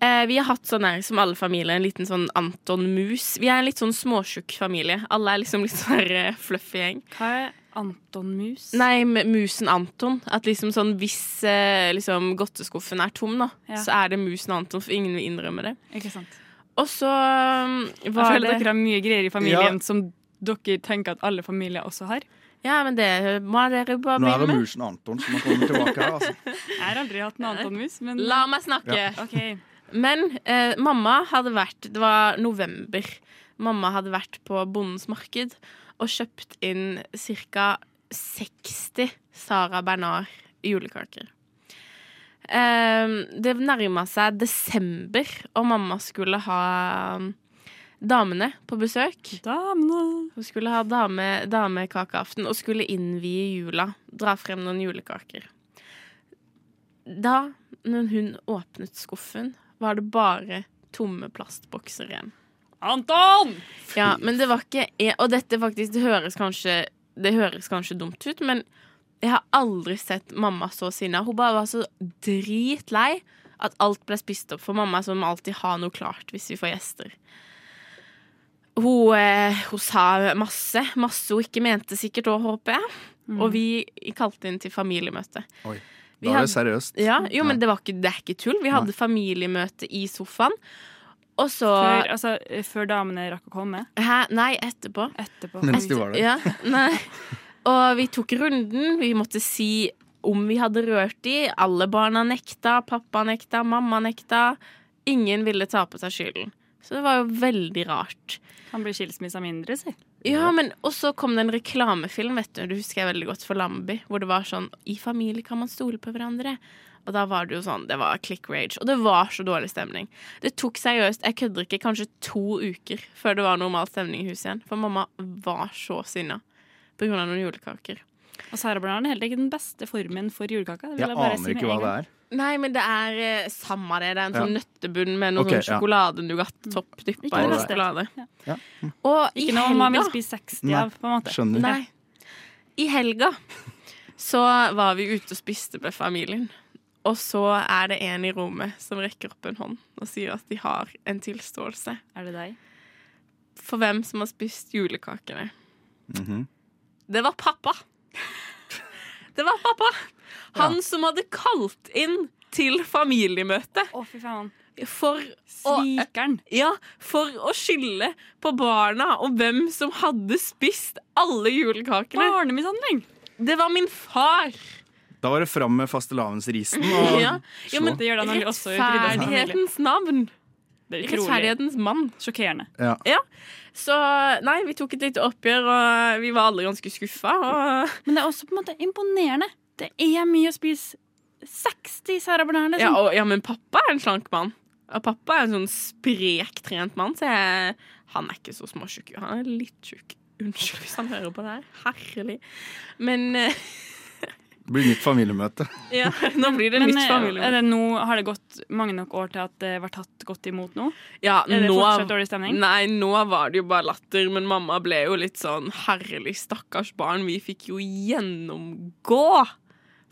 Eh, vi har hatt sånn her, som alle familier, en liten sånn Anton Mus. Vi er en litt sånn småtjukk familie. Alle er liksom litt sånn her, eh, fluffy gjeng. Hva er Anton Mus? Nei, musen Anton. At liksom sånn hvis eh, liksom godteskuffen er tom, da, Ja. så er det musen Anton, for ingen vil innrømme det. Ikke sant? Og så um, Jeg føler det dere har mye greier i familien Ja. som dere tenker at alle familier også har. Ja, men det må dere bare Nå er det med. musen Anton som har kommet tilbake her, altså. Jeg har aldri hatt en Anton Mus, men La meg snakke. Ja. Ok. Men eh, mamma hadde vært Det var november. Mamma hadde vært på Bondens marked og kjøpt inn ca. 60 Sara Bernard julekaker. Eh, det nærma seg desember, og mamma skulle ha um, damene på besøk. Damene. Hun skulle ha dame, damekakeaften og skulle innvie jula. Dra frem noen julekaker. Da, når hun åpnet skuffen, var det bare tomme plastbokser igjen. Anton! Ja, men det var ikke e- Og dette faktisk, det høres kanskje Det høres kanskje dumt ut, men jeg har aldri sett mamma så sinna. Hun bare var så dritlei at alt ble spist opp. For mamma som alltid har noe klart hvis vi får gjester. Hun, eh, hun sa masse. Masse hun ikke mente sikkert òg, håper jeg. Mm. Og vi kalte inn til familiemøte. Oi. Da er det hadde- seriøst. Ja, jo, men det, var ikke, det er ikke tull. Vi hadde familiemøte i sofaen. Og så Før, altså, før damene rakk å komme? Hæ? Nei, etterpå. Etterpå. Mens de var der. Ja, nei. Og vi tok runden. Vi måtte si om vi hadde rørt de. Alle barna nekta. Pappa nekta. Mamma nekta. Ingen ville ta på seg skylden. Så det var jo veldig rart. Kan bli skilsmissa mindre, si. Ja, men Og så kom det en reklamefilm, vet du. Det husker jeg veldig godt for Lambi. Hvor det var sånn I familie kan man stole på hverandre. Og da var det jo sånn, det var click rage. Og det var så dårlig stemning. Det tok seriøst, jeg kødder ikke, kanskje to uker før det var normal stemning i huset igjen. For mamma var så sinna av noen julekaker. Og Sara er heller ikke den beste formen for julekake. Jeg, Jeg aner ikke hva det er. Nei, men det er eh, samme det. Det er en Ja. sånn nøttebunn med noe okay, sånn ja. sjokoladenougat-topp dyppa i sjokolade. Ja. Og i Ikke noe man vil spise 60 av, på en måte. skjønner. Nei. I helga så var vi ute og spiste med familien. Og så er det en i rommet som rekker opp en hånd og sier at de har en tilståelse. Er det deg? For hvem som har spist julekakene. Mhm. Det var pappa. Det var pappa. Han som hadde kalt inn til familiemøte. Å, fy faen. For Svikeren. Å, ja, for å skylde på barna og hvem som hadde spist alle julekakene. Barnemishandling! Det var min far. Da var det fram med fastelavnsrisen og Ja, ja men rettferdighetens navn. Det er utrolig Rettferdighetens mann. sjokkerende. Ja. Ja. Så nei, vi tok et lite oppgjør, og vi var alle ganske skuffa. Og... Men det er også på en måte imponerende. Det er mye å spise 60 Sara Bernard. Ja, Liksom. og, ja, men pappa er en slank mann. Og pappa er en sånn sprektrent mann, så jeg, han er ikke så småtjukk. Han er litt tjukk. Unnskyld hvis han hører på det her. Herlig. Men eh, Det blir nytt familiemøte. ja, nå blir det Men nytt familiemøte. er det nå, har det gått mange nok år til at det var tatt godt imot nå? Ja, Er det nå, fortsatt dårlig stemning? Nei, nå var det jo bare latter, men mamma ble jo litt sånn herlig, stakkars barn. Vi fikk jo gjennomgå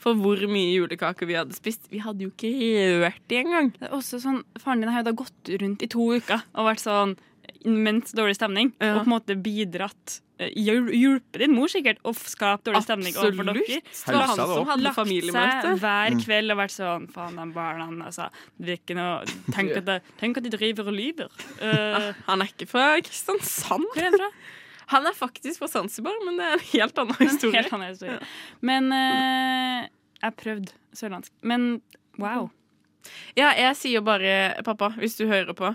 for hvor mye julekaker vi hadde spist. Vi hadde jo ikke rørt de engang. Det er også sånn, Faren din har jo da gått rundt i to uker og vært sånn imens dårlig stemning. Ja. Og på en måte bidratt eh, Hjulpet din mor sikkert å skape dårlig stemning overfor dere. Var han som hadde Lagt seg hver Mm. kveld og vært sånn Faen, de barna altså, det er ikke noe, tenk, at de, tenk at de driver og lyver. Uh, Han er ikke fra Kristiansand. hvor er han fra? Han er faktisk fra Zanzibar, men det er en helt annen historie. helt annen historie. Men uh, jeg prøvde sørlandsk. Men wow. Ja, jeg sier bare, pappa, hvis du hører på,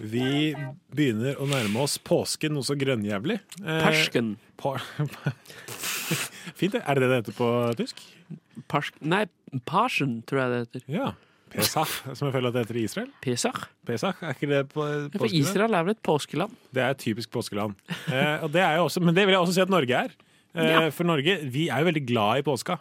Vi begynner å nærme oss påsken noe så grønnjævlig. Eh, Persken. Pa Fint, det. Er det det det heter på tysk? Pars nei, Parsen, tror jeg det heter. Ja. Pesach, som jeg føler at det heter i Israel. Pesach? Pesach, Er ikke det på påskeland? For? Israel er vel et påskeland? Det er et typisk påskeland. Eh, og det er jo også, men det vil jeg også si at Norge er. Eh, Ja. For Norge, vi er jo veldig glad i påska.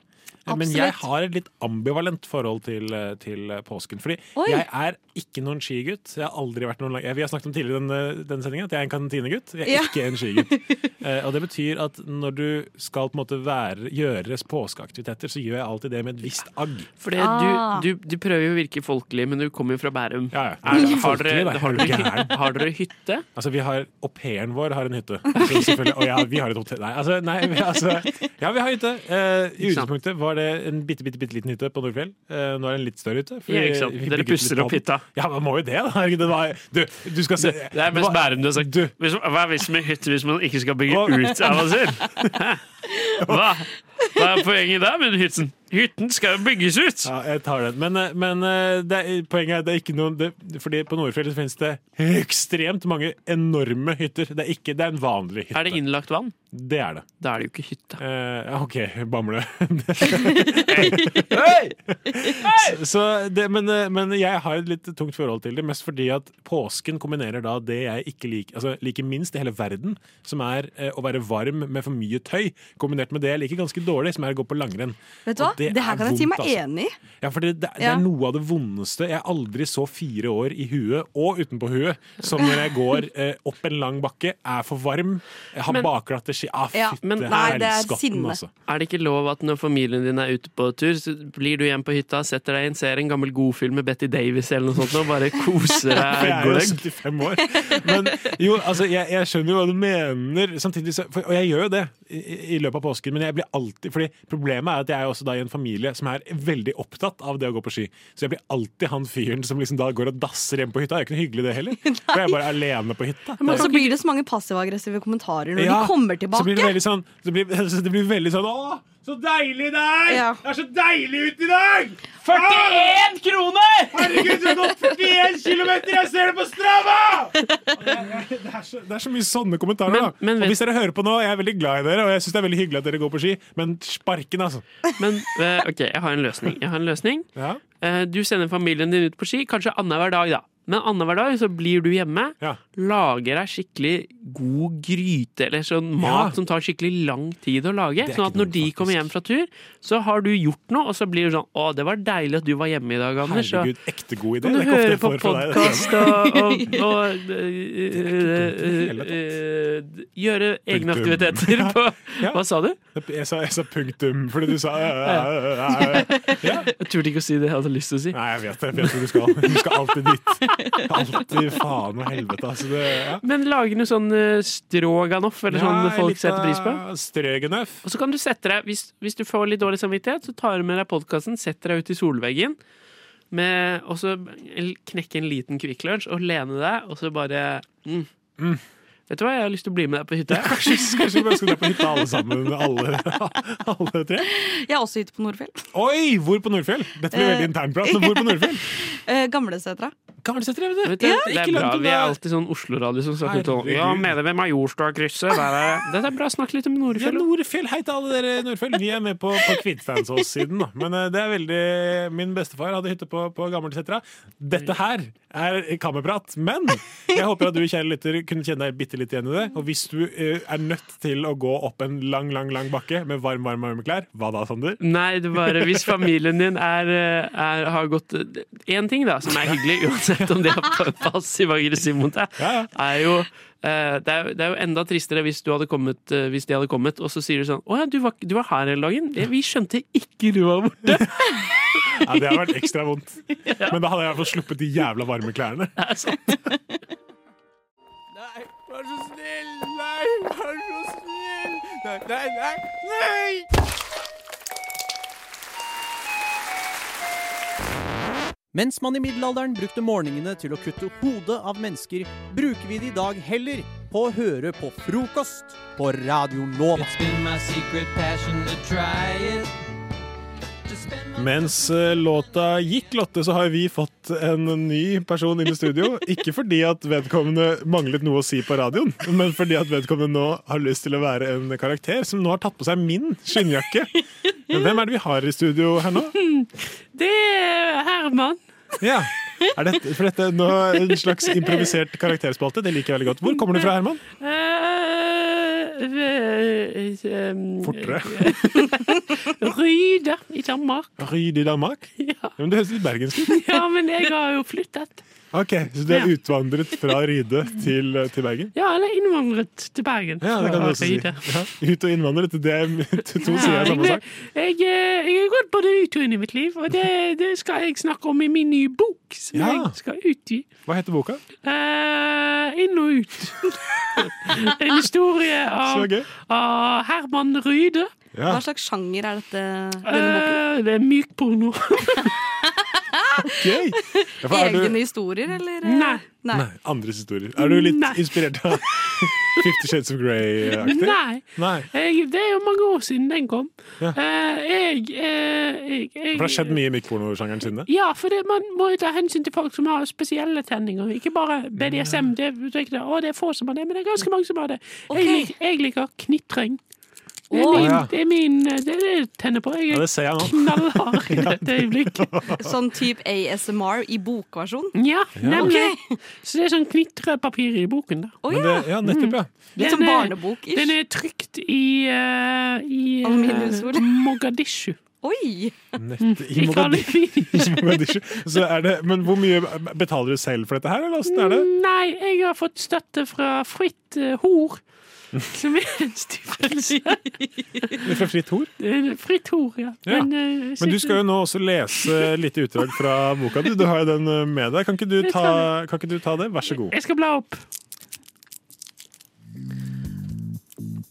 Men jeg har et litt ambivalent forhold til, eh, til eh, påsken. Fordi Oi. jeg er ikke noen skigutt. Jeg har aldri vært noen Vi har snakket om tidligere denne, denne sendingen at jeg er en kantinegutt. Jeg er Ja. ikke en skigutt. Eh, og det betyr at når du skal på en måte være, gjøre påskeaktiviteter, så gjør jeg alltid det med et visst agg. Fordi Ah. du, du, du prøver jo å virke folkelig, men du kommer jo fra Bærum. Ja, ja. Er, har, dere, har, Er du dere, har dere hytte? Altså, vi har Au pairen vår har en hytte. Og ja, vi har et hotell Nei, altså, nei altså Ja, vi har hytte. Eh, I utgangspunktet var utgangspunktet var det en bitte, bitte, bitte liten hytte på Nordfjell. Eh, nå er det en litt større hytte. Ja, ikke sant. Dere pusser opp hytta. Ja, man må jo det, da. Det var, du, du skal se Det er mest Bærum du har sagt. Hva er vitsen med hytte hvis man ikke skal bygge ut av seg selv? Hva? Hva er poenget der med hytten? Hytten skal jo bygges ut! Ja, jeg tar den. Men, eh, men eh, det er, poenget er at det er ikke noen det, Fordi på Nordfjell finnes det ekstremt mange enorme hytter. Det er, ikke, det er en vanlig hytte. Er det innlagt vann? Det er det. Da er det jo ikke hytte. Eh, OK, Bamble. så det, men, eh, men jeg har et litt tungt forhold til det, mest fordi at påsken kombinerer da det jeg ikke liker, altså liker minst i hele verden, som er eh, å være varm med for mye tøy, kombinert med det jeg liker ganske dårlig, som er å gå på langrenn. Vet du hva? Det, Det, her er kan jeg si meg altså. enig i. Ja, for det, det, det Ja. er noe av det vondeste. Jeg aldri så fire år i huet og utenpå huet som når jeg går eh, opp en lang bakke, er for varm, jeg har bakglatte ski ah, Ja, fytte men- nei, det helskotten, altså. Er det ikke lov at når familien din er ute på tur, så blir du igjen på hytta, setter deg inn, ser en gammel godfilm med Betty Davis eller noe sånt, og bare koser For deg jeg er jo 75 år. Men jo, altså, jeg, jeg skjønner jo hva du mener, samtidig for, og jeg gjør jo det i, i løpet av påsken, men jeg blir alltid fordi problemet er at jeg er også da i en familie som er veldig opptatt av det å gå på ski. Så jeg blir alltid han fyren som liksom da går og dasser hjemme på hytta. Det er jo ikke noe hyggelig, det heller. For jeg er bare alene på hytta. Men så blir det så mange passiv-aggressive kommentarer når Ja, de kommer Så blir det tilbake. veldig sånn, så blir, så det blir veldig sånn Å, så deilig det er! Ja. Det er så deilig ute i dag! 41 kroner! Herregud, du har gått 41 km! Jeg ser det på Strava! Det er, det, er så, det er så mye sånne kommentarer. Men- da. men og hvis dere hører på nå, jeg er veldig glad i dere, og jeg syns det er veldig hyggelig at dere går på ski, men sparken, altså. Men eh, OK, jeg har en løsning. Jeg har en løsning. Ja. Eh, Du sender familien din ut på ski, kanskje annenhver dag, da. Men annenhver dag så blir du hjemme, Ja. lager deg skikkelig god gryte eller sånn mat Ja. som tar skikkelig lang tid å lage. Sånn at når de de kommer hjem fra tur, så har du gjort noe, og så blir det sånn Å, det var deilig at du var hjemme i dag, Anders. Herregud, ekte god idé. kan du høre på podkast og, og, og uh, uh, uh, gjøre egne aktiviteter på Ja. Hva sa du? Jeg sa, jeg sa punktum fordi du sa ja. Jeg turte ikke å si det jeg hadde lyst til å si. Nei, jeg vet det. Jeg vet hvor du skal. Du skal alltid dit. Alltid faen og helvete. Altså, det, ja. Men lage noe sånn uh, stroganoff, eller sånn folk setter pris på. av Strøgenøff. Og så kan du sette deg, hvis, hvis du får litt dårlig samvittighet, så tar du med deg podkasten, setter deg ut i solveggen, med, og så knekke en liten Kvikk Lunsj og lene deg, og så bare mm. Vet du hva, jeg har lyst til å bli med deg på hytta. Kanskje, kanskje vi skal dra på hytta alle sammen, alle, alle tre? Jeg har også hytte på Nordfjell. Oi! Hvor på Nordfjell? Dette blir Eh, veldig internprat, men hvor på Nordfjell? Eh, sett det. vet Vet du, Ja, det er bra. Vi er alltid sånn Oslo-radio som snakker Herregud. Ja, mener ved Majorstad-krysset. Det er bra. Snakk litt om Ja, Nordfjell. Nordfjell. Hei til alle dere i Nordfjell. Vi er med på, på Kvitsteinsås-siden. Men eh, det er veldig Min bestefar hadde hytte på, på Gammelsetra. Dette her er kammerprat, men jeg håper at du, kjære lytter, kunne kjenne deg bitte litt igjen i det. Og hvis du uh, er nødt til å gå opp en lang, lang, lang bakke med varm, varm, varme klær, hva da, Sander? Nei, det bare hvis familien din er, er, har gått Én ting da, som er hyggelig, uansett om de er passiv-aggressiv mot deg, er jo eh, det er, det er jo enda tristere hvis, kommet, eh, hvis de hadde kommet, og så sier du sånn 'Å ja, du var, du var her hele dagen.' Eh, Vi skjønte ikke du var borte. Ja, Det hadde vært ekstra vondt. Men da hadde jeg i hvert fall sluppet de jævla varme klærne. Det er sant. Nei, vær så snill! Nei, vær så snill! Nei, nei, nei! nei! Mens man i middelalderen brukte morgenene til å kutte hodet av mennesker, bruker vi det i dag heller på å høre på frokost på Radio Nova. It's been my secret passion to try it. Mens eh, låta gikk, Lotte, så har vi fått en ny person inn i studio. Ikke fordi at vedkommende manglet noe å si på radioen, men fordi at vedkommende nå har lyst til å være en karakter som nå har tatt på seg min skinnjakke. Men hvem er det vi har i studio her nå? Det er Herman. Ja. Er dette, for dette nå en slags improvisert karakterspalte. Det liker jeg veldig godt. Hvor kommer du fra, Herman? Eh, Fortere. Ryde i Danmark. Ryde i Danmark? Ja. Men Det høres litt bergensk ut. Ja, men jeg har jo flyttet. Ok, Så du er utvandret fra Ryde til, til Bergen? Ja, eller innvandret til Bergen. Ja, det kan du også si. Ja, ut og innvandret, det er to sider av samme sak. jeg, eh, jeg har gått både ut og inn i mitt liv, og det, det skal jeg snakke om i min nye bok, som Ja. jeg skal utgi. Hva heter boka? Uh, inn og ut. en historie av, av Herman Ryde. Hva slags sjanger er dette? Uh. Det er mykporno. Gøy! Ja, er du- historier, eller? Nei. Nei. Nei, andres historier. Er du litt Nei. inspirert av Fifty Shades of Grey-aktig? Nei. Nei. Jeg, det er jo mange år siden den kom. Ja. Eh, jeg, eh, jeg, jeg For det har skjedd mye i mikkpornosjangeren siden det? Ja, for det, man må jo ta hensyn til folk som har spesielle tenninger. Ikke bare BDSM. Det, det, det, å, det er få som har det, men det er ganske mange som har det. Jeg, jeg liker knitring. Det er, min, ja. det er min Det er det jeg tenner på. Jeg er nå. knallhard i dette øyeblikket. Sånn type ASMR i bokversjon? Ja, nemlig. Okay. Så det er sånn knitrepapir i boken. da. Oh, ja. det, ja, nettopp, ja. Litt som er- barnebok-ish. Den er trykt i, uh, i uh, Mogadishu. Oi! Nett, i Mogadishu. I Mogadishu. Så er det, men hvor mye betaler du selv for dette her, eller åssen er det? Nei, jeg har fått støtte fra Fritt eh, Hor. Som er en stiftelse. Fra Fritt Ord? Fritt Hor, ja. Ja. Men, eh, Men du skal jo nå også lese litt utdrag fra boka. Du, du har jo den eh, med deg. Kan ikke, du ta, kan ikke du ta det? Vær så god. Jeg skal bla opp.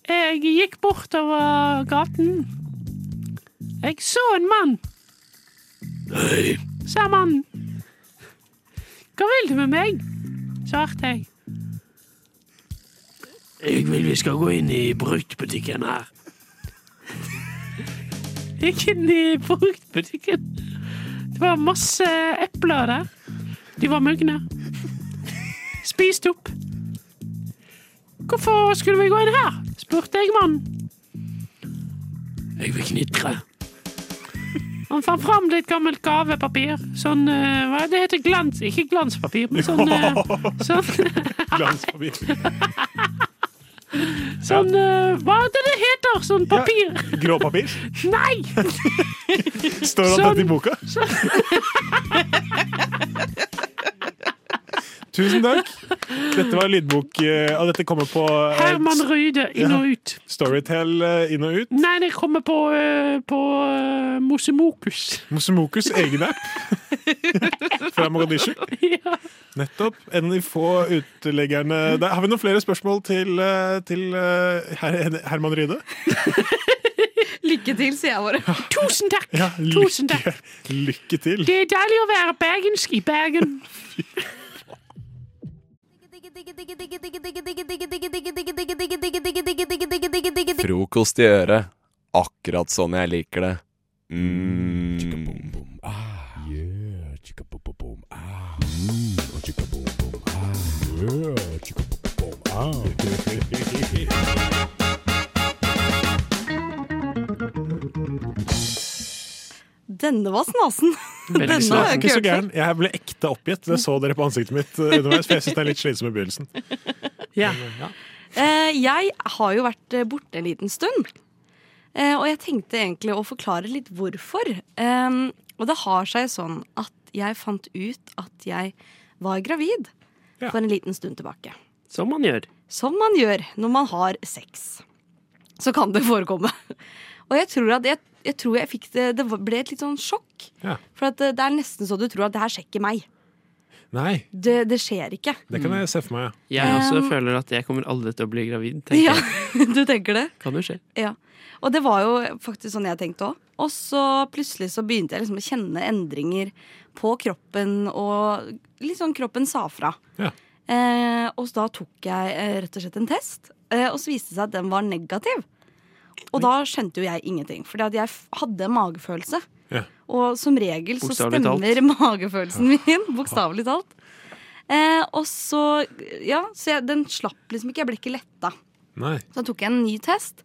Jeg gikk bortover gaten. Jeg så en mann. Hei, sa mannen. Hva vil du med meg? svarte jeg. Jeg vil vi skal gå inn i bruktbutikken her. Gikk inn i bruktbutikken. Det var masse epler der. De var mugne. Spist opp. Hvorfor skulle vi gå inn her? spurte jeg mannen. Jeg vil knitre. Han fant fram litt gammelt gavepapir. Sånn eh, Hva det heter glans? Ikke glanspapir, men sånn eh, Sånn, Glanspapir. Sånn uh, Hva er det det heter? Sånn papir? Grå papir? Nei! Står det Sånn- dette i boka? Tusen takk. Dette var lydbok, eh, og dette kommer på eh, Herman Ryde, inn og Ja. ut. Storytel eh, inn og ut. Nei, det kommer på, på Mosemokus. Mosemokus egen app fra Mogadishu. Nettopp. En av de få uteleggerne der. Har vi noen flere spørsmål til, til her, Herman Ryde? Lykke til, sier jeg bare. Tusen takk! Ja, Tusen lykke, lykke til. Det er deilig å være bergensk i Bergen. Frokost i øret. Akkurat sånn jeg liker det. Mm. Denne var snasen. Denne har jeg Ikke så hørt før. gæren. Jeg ble ekte oppgitt. Det så dere på ansiktet mitt eh, underveis, for jeg syns det er litt slitsom i begynnelsen. Ja. Eh, jeg har jo vært eh, borte en liten stund. Eh, og jeg tenkte egentlig å forklare litt hvorfor. Og det har seg sånn at jeg fant ut at jeg var gravid for en liten stund tilbake. Som man gjør. Som man gjør når man har sex. Så kan det forekomme. Og jeg tror at jeg, jeg, tror jeg fikk det Det ble et litt sånn sjokk. Ja. For at det, det er nesten så du tror at det her skjer ikke meg. Nei, Det, det skjer ikke. det kan jeg se for meg. ja. Jeg også Um, føler at jeg kommer aldri til å bli gravid. tenker Ja, jeg. du tenker det? Kan jo skje. Ja. Og det var jo faktisk sånn jeg tenkte òg. Og så plutselig så begynte jeg liksom å kjenne endringer på kroppen, og litt sånn kroppen sa fra. Ja. Eh, og da tok jeg eh, rett og slett en test, eh, og så viste det seg at den var negativ. Og da skjønte jo jeg ingenting, at jeg hadde magefølelse. Ja. Og som regel så stemmer magefølelsen min, bokstavelig talt. Eh, og så, ja, så jeg, den slapp liksom ikke, jeg ble ikke letta. Nei. Så tok jeg en ny test,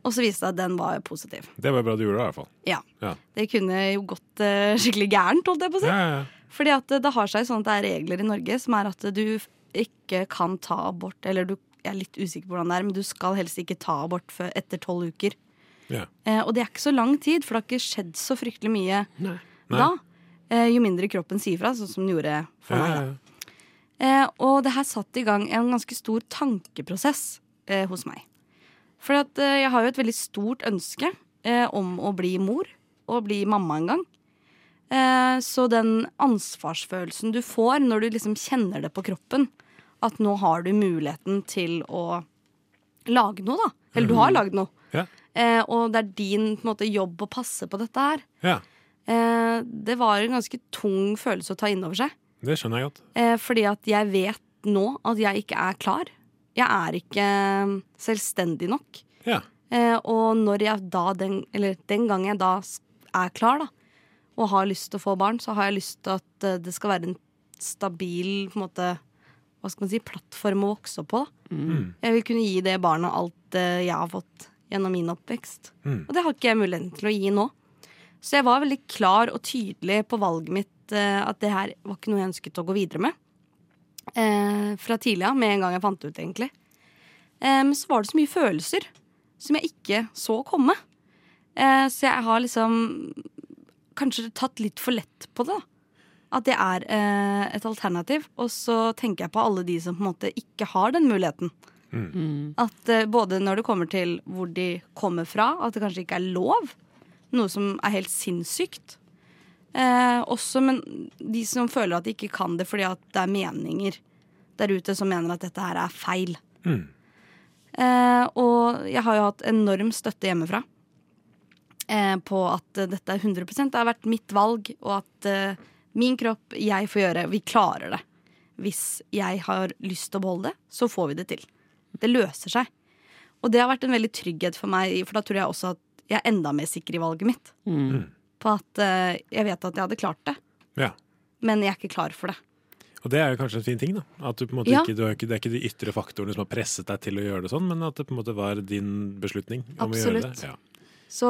og så viste det at den var positiv. Det var bra du gjorde det, i hvert fall. Ja. Ja. Det kunne jo gått eh, skikkelig gærent, holdt jeg på å si. Ja, ja, ja. Fordi at det har seg sånn at det er regler i Norge som er at du ikke kan ta abort, eller du jeg er litt usikker på hvordan det er, men du skal helst ikke ta abort før etter tolv uker. Ja. Eh, og det er ikke så lang tid, for det har ikke skjedd så fryktelig mye Nei. da. Eh, jo mindre kroppen sier fra, sånn som den gjorde for Ja, meg. da. Eh, og det her satte i gang en ganske stor tankeprosess eh, hos meg. For at, eh, jeg har jo et veldig stort ønske eh, om å bli mor, og bli mamma en gang. Eh, så den ansvarsfølelsen du får når du liksom kjenner det på kroppen, at nå har du muligheten til å lage noe, da. Eller du har lagd noe. Ja. Eh, og det er din på måte, jobb å passe på dette her. Ja, Eh, det var en ganske tung følelse å ta inn over seg. det skjønner jeg godt. Eh, fordi at jeg vet nå at jeg ikke er klar. Jeg er ikke eh, selvstendig nok. Ja. Eh, og når jeg da den, eller den gang jeg da er klar, da, og har lyst til å få barn, så har jeg lyst til at eh, det skal være en stabil på en måte, hva skal man si, plattform å vokse opp på. Mm. Jeg vil kunne gi det barnet alt uh, jeg har fått gjennom min oppvekst. Mm. Og det har ikke jeg muligheten til å gi nå. Så jeg var veldig klar og tydelig på valget mitt uh, at det her var ikke noe jeg ønsket å gå videre med. Uh, fra tidlig av, med en gang jeg fant det ut, egentlig. Men men så var det så mye følelser som jeg ikke så komme. Så jeg har liksom kanskje tatt litt for lett på det. da. At det er eh, et alternativ. Og så tenker jeg på alle de som på en måte ikke har den muligheten. At eh, både når det kommer til hvor de kommer fra, at det kanskje ikke er lov. Noe som er helt sinnssykt. Eh, også, men de som føler at de ikke kan det fordi at det er meninger der ute som mener at dette her er feil. Mm. Eh, og jeg har jo hatt enorm støtte hjemmefra eh, på at dette er 100 det har vært mitt valg, og at eh, min kropp, jeg får gjøre, vi klarer det. Hvis jeg har lyst til å beholde det, så får vi det til. Det løser seg. Og det har vært en veldig trygghet for meg, for da tror jeg også at jeg er enda mer sikker i valget mitt. Mm. På at uh, jeg vet at jeg hadde klart det, Ja. men jeg er ikke klar for det. Og det er jo kanskje en fin ting. da At du på en måte Ja. ikke, du har ikke, Det er ikke de ytre faktorene som har presset deg til å gjøre det sånn, men at det på en måte var din beslutning om å gjøre det. Absolutt. Ja. Så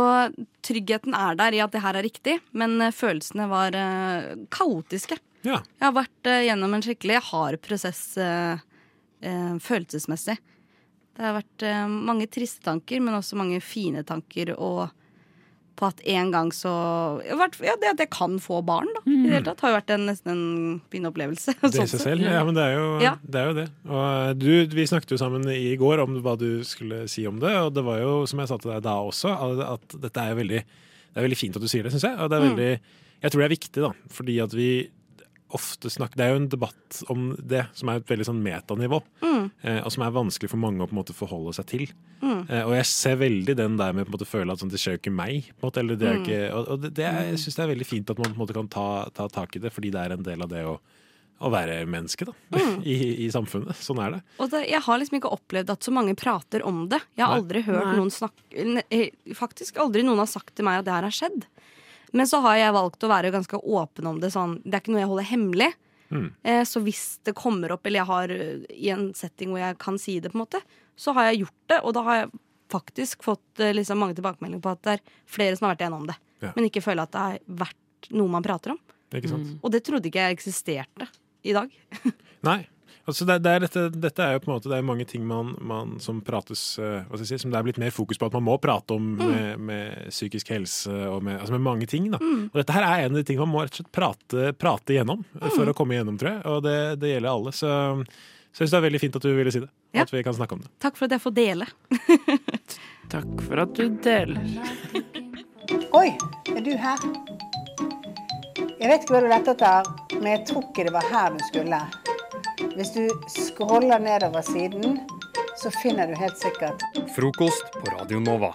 tryggheten er der i at det her er riktig, men eh, følelsene var eh, kaotiske. Ja. Jeg har vært eh, gjennom en skikkelig hard prosess følelsesmessig. Det har vært mange triste tanker, men også mange fine tanker. Og på at en gang så ja, Det at jeg kan få barn, da, i det hele tatt, har jo vært en, nesten en fin opplevelse. Det i sånn seg selv. Ja, men det er jo Ja. det. Er jo det. Og eh, du, vi snakket jo sammen i går om hva du skulle si om det, og det var jo, som jeg sa til deg da også, at, at dette er veldig Det er veldig fint at du sier det, syns jeg. Og det er Mm. veldig Jeg tror det er viktig, da, fordi at vi ofte snakker Det er jo en debatt om det som er et veldig sånn metanivå, Mm. eh, og som er vanskelig for mange å på en måte forholde seg til. Mm. Eh, og jeg ser veldig den der med på en måte føle at sånn, det skjer jo ikke meg. På en måte, eller det er Mm. ikke, og og det, det er, jeg syns det er veldig fint at man på en måte kan ta, ta tak i det, fordi det er en del av det å, å være menneske da, Mm. I, i samfunnet. Sånn er det. Og det, jeg har liksom ikke opplevd at så mange prater om det. Jeg har Nei. aldri hørt Nei. noen snakke eh, Faktisk aldri noen har sagt til meg at det her har skjedd. Men så har jeg valgt å være ganske åpen om det. Sånn, det er ikke noe jeg holder hemmelig. Mm. Eh, så hvis det kommer opp, eller jeg har eh, i en setting hvor jeg kan si det, på en måte, så har jeg gjort det. Og da har jeg faktisk fått eh, liksom mange tilbakemeldinger på at det er flere som har vært igjennom det. Ja. Men ikke føler at det har vært noe man prater om. Sant? Og det trodde ikke jeg eksisterte i dag. Nei. Altså det, det er dette, dette er jo på en måte Det er mange ting man, man som prates eh, hva skal jeg si, Som det er blitt mer fokus på at man må prate om med, med psykisk helse og med, altså med mange ting. Da. Mm. Og dette her er en av de tingene man må rett og slett prate, prate gjennom mm. for Mm. å komme gjennom, tror jeg. Og det, det gjelder alle. Så, så jeg syns det er veldig fint at du ville si det. Ja. at vi kan snakke om det. Takk for at jeg får dele. Takk for at du deler. Oi, er du her? Jeg vet ikke hva du lette etter, men jeg tror ikke det var her du skulle. Hvis du scroller nedover siden, så finner du helt sikkert Frokost på Radio Nova.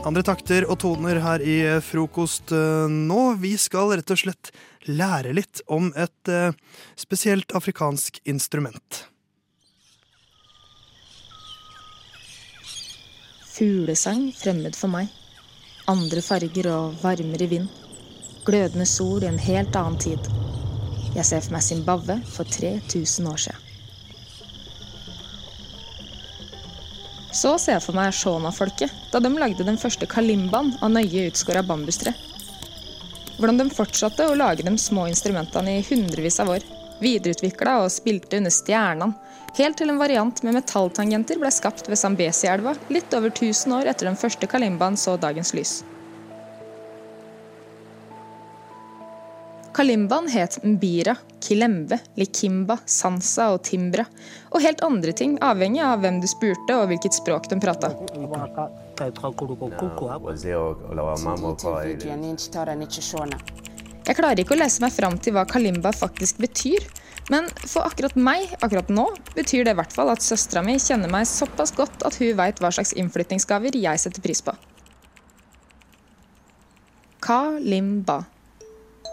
Andre takter og toner her i eh, frokost eh, nå. Vi skal rett og slett lære litt om et eh, spesielt afrikansk instrument. Fuglesang fremmed for meg. Andre farger og varmere vind. Glødende sol i en helt annen tid. Jeg ser for meg Zimbabwe for 3000 år siden. Så ser jeg for meg Shona-folket, da de lagde den første kalimbaen av nøye utskåra bambustre. Hvordan de fortsatte å lage de små instrumentene i hundrevis av år. Videreutvikla og spilte under stjernene, helt til en variant med metalltangenter ble skapt ved Zambezi-elva litt over 1000 år etter den første kalimbaen så dagens lys. Kalimbaen het mbira, kilembe, likimba, sansa og timbra, og helt andre ting, avhengig av hvem du spurte og hvilket språk de prata. Jeg klarer ikke å lese meg fram til hva kalimba faktisk betyr, men for akkurat meg akkurat nå betyr det i hvert fall at søstera mi kjenner meg såpass godt at hun veit hva slags innflyttingsgaver jeg setter pris på. Kalimba.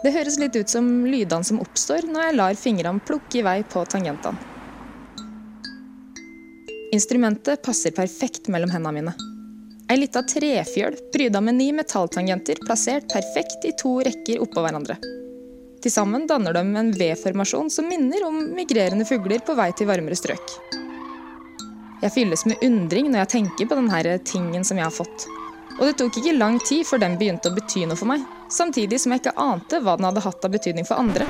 Det høres litt ut som lydene som oppstår når jeg lar fingrene plukke i vei på tangentene. Instrumentet passer perfekt mellom hendene mine. Ei lita trefjøl pryda med ni metalltangenter plassert perfekt i to rekker oppå hverandre. Til sammen danner de en V-formasjon som minner om migrerende fugler på vei til varmere strøk. Jeg fylles med undring når jeg tenker på denne tingen som jeg har fått. Og det tok ikke lang tid før den begynte å bety noe for meg, samtidig som jeg ikke ante hva den hadde hatt av betydning for andre.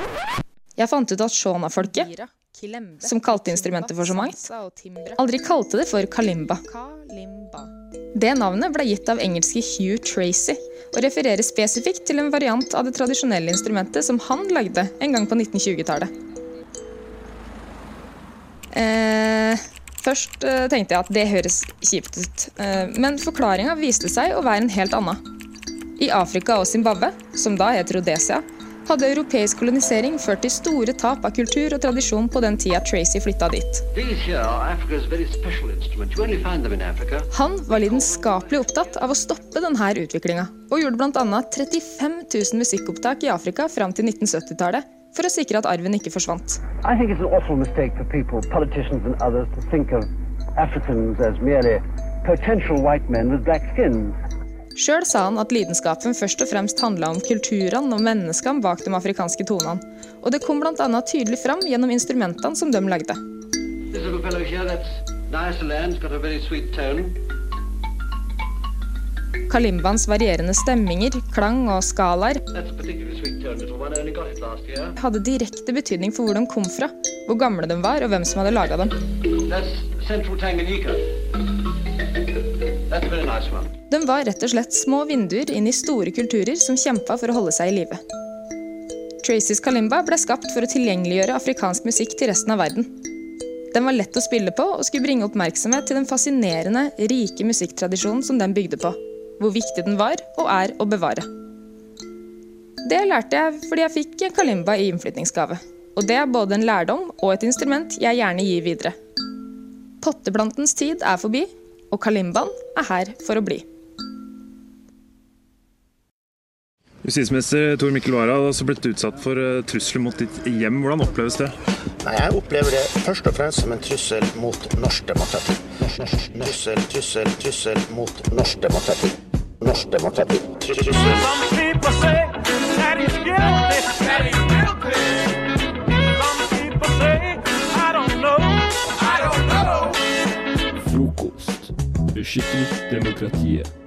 Jeg fant ut at Shona-folket, som kalte instrumentet for så mangt, aldri kalte det for kalimba. Det navnet ble gitt av engelske Hugh Tracy, og refererer spesifikt til en variant av det tradisjonelle instrumentet som han lagde en gang på 1920-tallet. Eh, først eh, tenkte jeg at det høres kjipt ut, eh, men forklaringa viste seg å være en helt annen. I Afrika og Zimbabwe, som da het Rhodesia, hadde europeisk kolonisering ført til store tap av kultur og tradisjon på den tida Tracy flytta dit. Han var lidenskapelig opptatt av å stoppe denne utviklinga, og gjorde bl.a. 35 000 musikkopptak i Afrika fram til 1970-tallet for å sikre at arven ikke forsvant. People, others, Africans as merely potential white men with black skins. Sjøl sa han at lidenskapen først og fremst handla om kulturene og menneskene bak de afrikanske tonene, og det kom bl.a. tydelig fram gjennom instrumentene som de lagde. Kalimbans varierende stemminger, klang og skalaer hadde direkte betydning for hvor de kom fra, hvor gamle de var og hvem som hadde laga dem. That's Central Tanganyika. That's a very nice one. De var rett og slett små vinduer inn i store kulturer som kjempa for å holde seg i live. Tracys kalimba ble skapt for å tilgjengeliggjøre afrikansk musikk til resten av verden. Den var lett å spille på og skulle bringe oppmerksomhet til den fascinerende, rike musikktradisjonen som den bygde på. Hvor viktig den var og er å bevare. Det lærte jeg fordi jeg fikk kalimba i innflytningsgave. Og det er både en lærdom og et instrument jeg gjerne gir videre. Potteplantens tid er forbi, og kalimbaen er her for å bli. Justisminister Tor Mikkel Wara har også blitt utsatt for eh, trusler mot ditt hjem. Hvordan oppleves det? Nei, Jeg opplever det først og fremst som en trussel mot norsk demokrati. Trussel, trussel, trussel mot norsk demokrati. Norsk demokrati. Trussel. Beskytter demokratiet.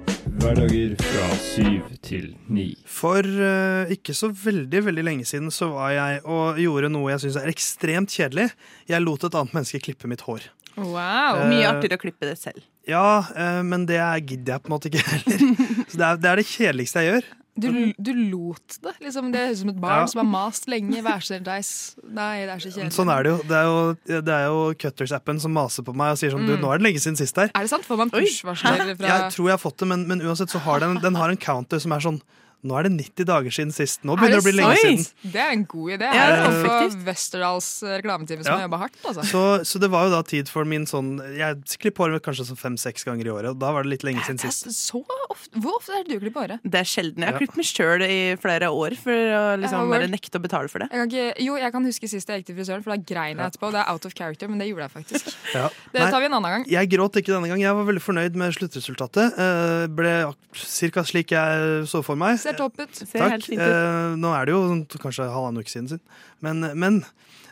Hverdager fra syv til ni. For uh, ikke så veldig veldig lenge siden så var jeg og gjorde noe jeg syns er ekstremt kjedelig. Jeg lot et annet menneske klippe mitt hår. Wow, Mye uh, artigere å klippe det selv. Ja, uh, men det er- gidder jeg på en måte ikke heller. Så det er, det er det kjedeligste jeg gjør. Du, du lot det. Liksom, det høres ut som et barn Ja. som har mast lenge. Vær så snill. Nei, det er så kjedelig. Sånn er det jo. Det er jo, det er jo Cutters-appen som maser på meg og sier sånn Du, Mm. nå er det lenge siden sist her. Er det sant? Får man push-varsler fra Jeg tror jeg har fått det, men, men uansett så har den, den har en counter som er sånn Nå er det 90 dager siden sist. Nå begynner det å bli lenge siden. Det er en god idé. Ja, Det er også Westerdals reklametime som Ja. har jobba hardt. Altså. Så, så det var jo da tid for min sånn Jeg klipper håret kanskje sånn fem-seks ganger i året, og da var det litt lenge siden sist. Så ofte, Hvor ofte er det du klipper håret? Det er sjelden. Jeg har Ja. klippet meg sjøl i flere år for å liksom bare nekte å betale for det. Jeg kan ikke, jo, jeg kan huske sist jeg gikk til frisøren, for da grein jeg etterpå. Det er out of character, men det gjorde jeg faktisk. Ja. Det tar vi en annen gang. Jeg gråt ikke denne gang. Jeg var veldig fornøyd med sluttresultatet. Uh, ble ca. slik jeg så for meg. Ser topp ut. Takk. Eh, nå er det jo sånn, kanskje halvannen uke siden. Sin. Men, men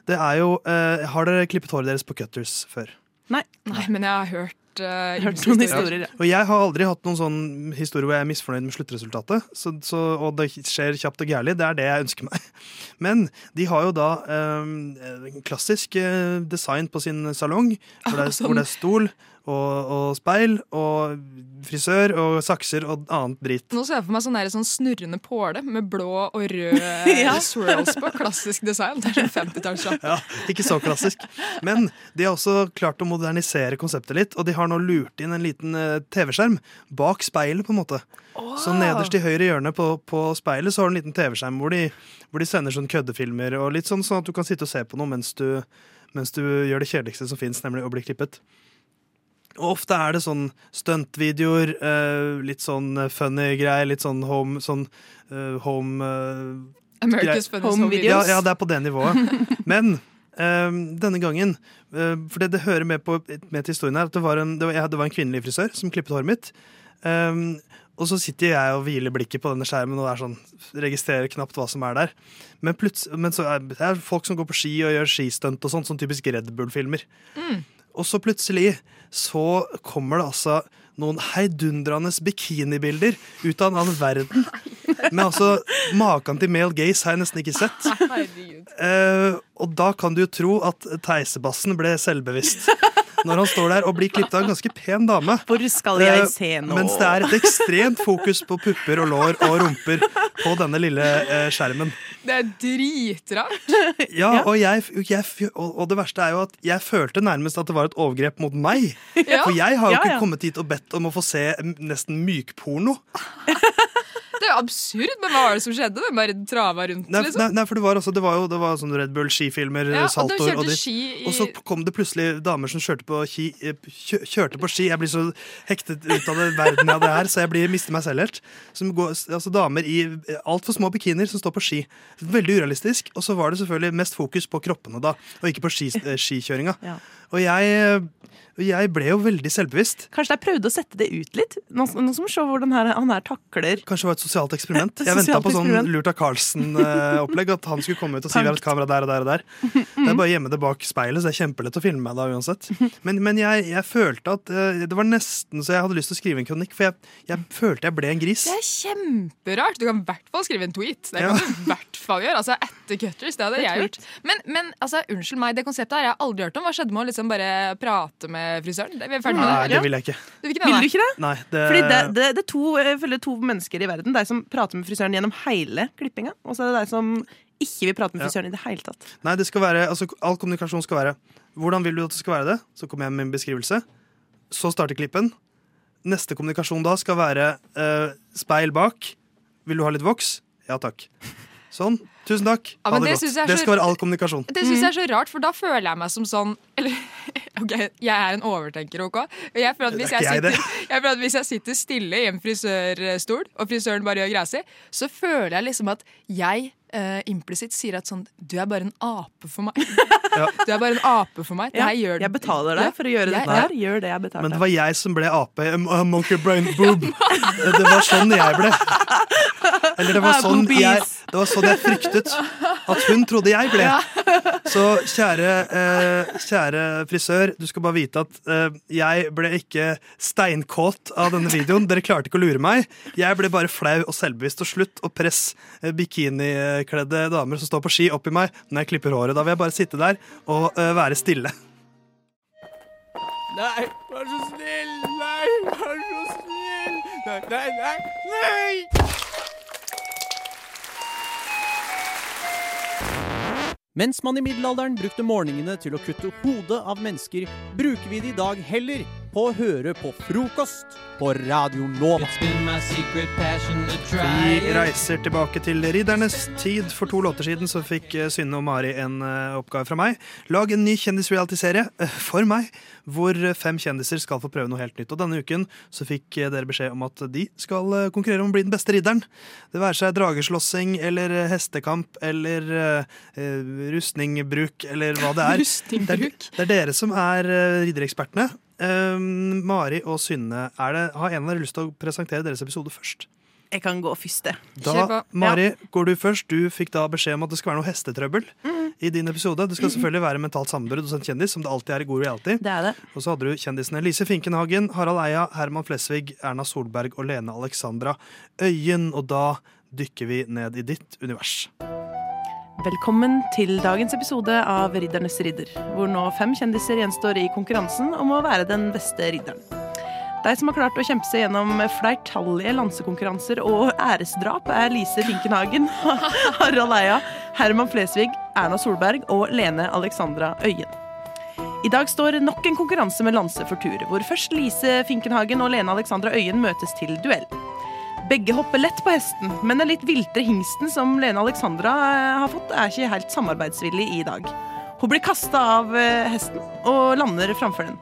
det er jo eh, Har dere klippet håret deres på Cutters før? Nei. Nei, men jeg har hørt, uh, Hørt noen historier, ja. Og jeg har aldri hatt noen sånn historie hvor jeg er misfornøyd med sluttresultatet. Så, så, og det skjer kjapt og gærlig. Det er det jeg ønsker meg. Men de har jo da eh, klassisk eh, design på sin salong, hvor det er, Sånn. hvor det er stol og, og speil og frisør og sakser og annet drit. Nå ser jeg for meg sånn, der, sånn snurrende påle med blå og rød Ja. swirls på. Klassisk design. Det er sånn 50-tallsshop. Ja, ikke så klassisk. Men de har også klart å modernisere konseptet litt, og de har nå lurt inn en liten eh, TV-skjerm bak speilet, på en måte. Så nederst i høyre hjørne på, på speilet så har du en liten TV-skjerm hvor, de- hvor de sender sånn køddefilmer, og litt sånn, sånn at du kan sitte og se på noe mens du, mens du gjør det kjedeligste som fins, nemlig å bli klippet. Og ofte er det sånn stuntvideoer, eh, litt sånn eh, funny greier, litt sånn home sånn eh, home America's. Funniest Home videos. Ja, ja, det er på det nivået. Men eh, denne gangen uh, For det, det hører med, på, med til historien her at det var, en, det, var, ja, det var en kvinnelig frisør som klippet håret mitt. Um, og så sitter jeg og hviler blikket på denne skjermen og sånn, registrerer knapt hva som er der. Men, men så er det er folk som går på ski og gjør skistunt og sånn, sånn typisk Red Bull-filmer. Mm. Og så plutselig så kommer det altså noen heidundrende bikinibilder ut av en annen verden. Men altså, maken til male gaze har jeg nesten ikke sett. Uh, og da kan du jo tro at Teisebassen ble selvbevisst. Når han står der og blir klippet av en ganske pen dame. Hvor skal jeg Eh, se nå? Mens det er et ekstremt fokus på pupper og lår og rumper på denne lille eh, skjermen. Det er dritrart. Ja, og, jeg, jeg, og, det verste er jo at jeg følte nærmest at det var et overgrep mot meg. Ja. For jeg har jo ikke ja. kommet hit og bedt om å få se nesten mykporno. Det er jo absurd, men hva var det som skjedde? Hvem bare trava rundt, Nei, liksom. nei, nei, for det var, også, det var jo det var sånn Red Bull skifilmer, Ja, og saltoer og dritt. ski i- Og så kom det plutselig damer som kjørte på, ski, eh, kjø, kjørte på ski. Jeg blir så hektet ut av det verden jeg hadde her, så jeg blir, mister meg selv helt. Som går, altså Damer i altfor små bikinier som står på ski. Veldig urealistisk. Og så var det selvfølgelig mest fokus på kroppene, da, og ikke på ski, ja. skikjøringa. Og jeg, eh, jeg ble jo veldig selvbevisst. Kanskje jeg prøvde å sette det ut litt? Nå, nå skal vi se hvordan her, han her takler Kanskje det var et sosialt eksperiment. Jeg venta på sånn. Lurt av Carlsen-opplegg. At han skulle komme ut og si vi har et kamera der og der og der. Det er bare å gjemme det bak speilet, så det er kjempelett å filme meg da uansett. Men, men jeg, jeg følte at eh, det var nesten så jeg hadde lyst til å skrive en kronikk, for jeg, jeg følte jeg ble en gris. Det er kjemperart. Du kan i hvert fall skrive en tweet. Det Ja. kan du i hvert fall gjøre. Altså, etter Cutters, det hadde Det jeg gjort. Men, men altså, unnskyld meg, det konseptet her jeg har aldri hørt om. Hva skjedde med å liksom bare prate med frisøren? Det, vi er ferdig med Nei, det. det vil jeg ikke. Du vil ikke det, Vil du ikke det? Nei, det, Fordi det, det, det er to, jeg føler to mennesker i verden. Deg som prater med frisøren gjennom hele klippinga, og så er det deg som ikke vil prate med Ja. frisøren i det hele tatt. Nei, det skal være, altså, all kommunikasjon skal være Hvordan vil du at det skal være det? Så kommer jeg med en beskrivelse. Så starter klippen. Neste kommunikasjon da skal være uh, speil bak. Vil du ha litt voks? Ja takk. Sånn. Tusen takk. Ja, Ha det det godt. Det skal være all kommunikasjon. Det syns jeg er så rart, for da føler jeg meg som sånn Eller OK, jeg er en overtenker, OK? Jeg føler at hvis er jeg, jeg, sitter, jeg føler at hvis jeg sitter stille i en frisørstol, og frisøren bare gjør greia si, så føler jeg liksom at jeg eh, implisitt sier at sånn Du er bare en ape for meg. Du er bare en ape for meg. Det Ja, her gjør jeg betaler deg for å gjøre jeg- dette her. Gjør det jeg betaler Men det var jeg som ble ape. um, uh, monkey brain boob. Det var sånn jeg ble. Eller det var Ah, sånn jeg, det var sånn jeg fryktet at hun trodde jeg ble. Så kjære, eh, kjære frisør, du skal bare vite at eh, jeg ble ikke steinkåt av denne videoen. Dere klarte ikke å lure meg. Jeg ble bare flau og selvbevisst. Og slutt å presse eh, bikinikledde damer som står på ski, oppi meg når jeg klipper håret. Da vil jeg bare sitte der og eh, være stille. Nei, vær så snill! Nei, vær så snill! Nei, nei, nei! nei! Mens man i middelalderen brukte morgenene til å kutte hodet av mennesker, bruker vi det i dag heller på å høre på frokost på Radio Nova. Vi reiser tilbake til Riddernes tid. For to låter siden så fikk eh, Synne og Mari en eh, oppgave fra meg. Lag en ny kjendis-reality-serie eh, for meg, hvor fem kjendiser skal få prøve noe helt nytt. Og denne uken så fikk dere beskjed om at de skal konkurrere om å bli den beste ridderen. Det være seg drageslåssing eller hestekamp eller eh, rustningbruk eller hva det er. Det er, det er dere som er ridderekspertene. Um, Mari og Synne, er det, har en av dere lyst til å presentere deres episode først? Jeg kan gå først. Da, Mari, går du først. Du fikk da beskjed om at det skal være noe hestetrøbbel mm. i din episode. Det skal selvfølgelig være mentalt sammenbrudd hos en kjendis, som det alltid er i god reality. Det er det. Og så hadde du kjendisene Lise Finkenhagen, Harald Eia, Herman Flesvig, Erna Solberg og Lene Alexandra Øyen. Og da dykker vi ned i ditt univers. Velkommen til dagens episode av Riddernes ridder, hvor nå fem kjendiser gjenstår i konkurransen om å være den beste ridderen. De som har klart å kjempe seg gjennom flertallige lansekonkurranser og æresdrap, er Lise Finkenhagen, Harald Eia, Herman Flesvig, Erna Solberg og Lene Alexandra Øyen. I dag står nok en konkurranse med lanse for tur, hvor først Lise Finkenhagen og Lene Alexandra Øyen møtes til duell. Begge hopper lett på hesten, men den litt viltre hingsten som Lene Alexandra eh, har fått, er ikke helt samarbeidsvillig i dag. Hun blir kasta av eh, hesten og lander framfor den.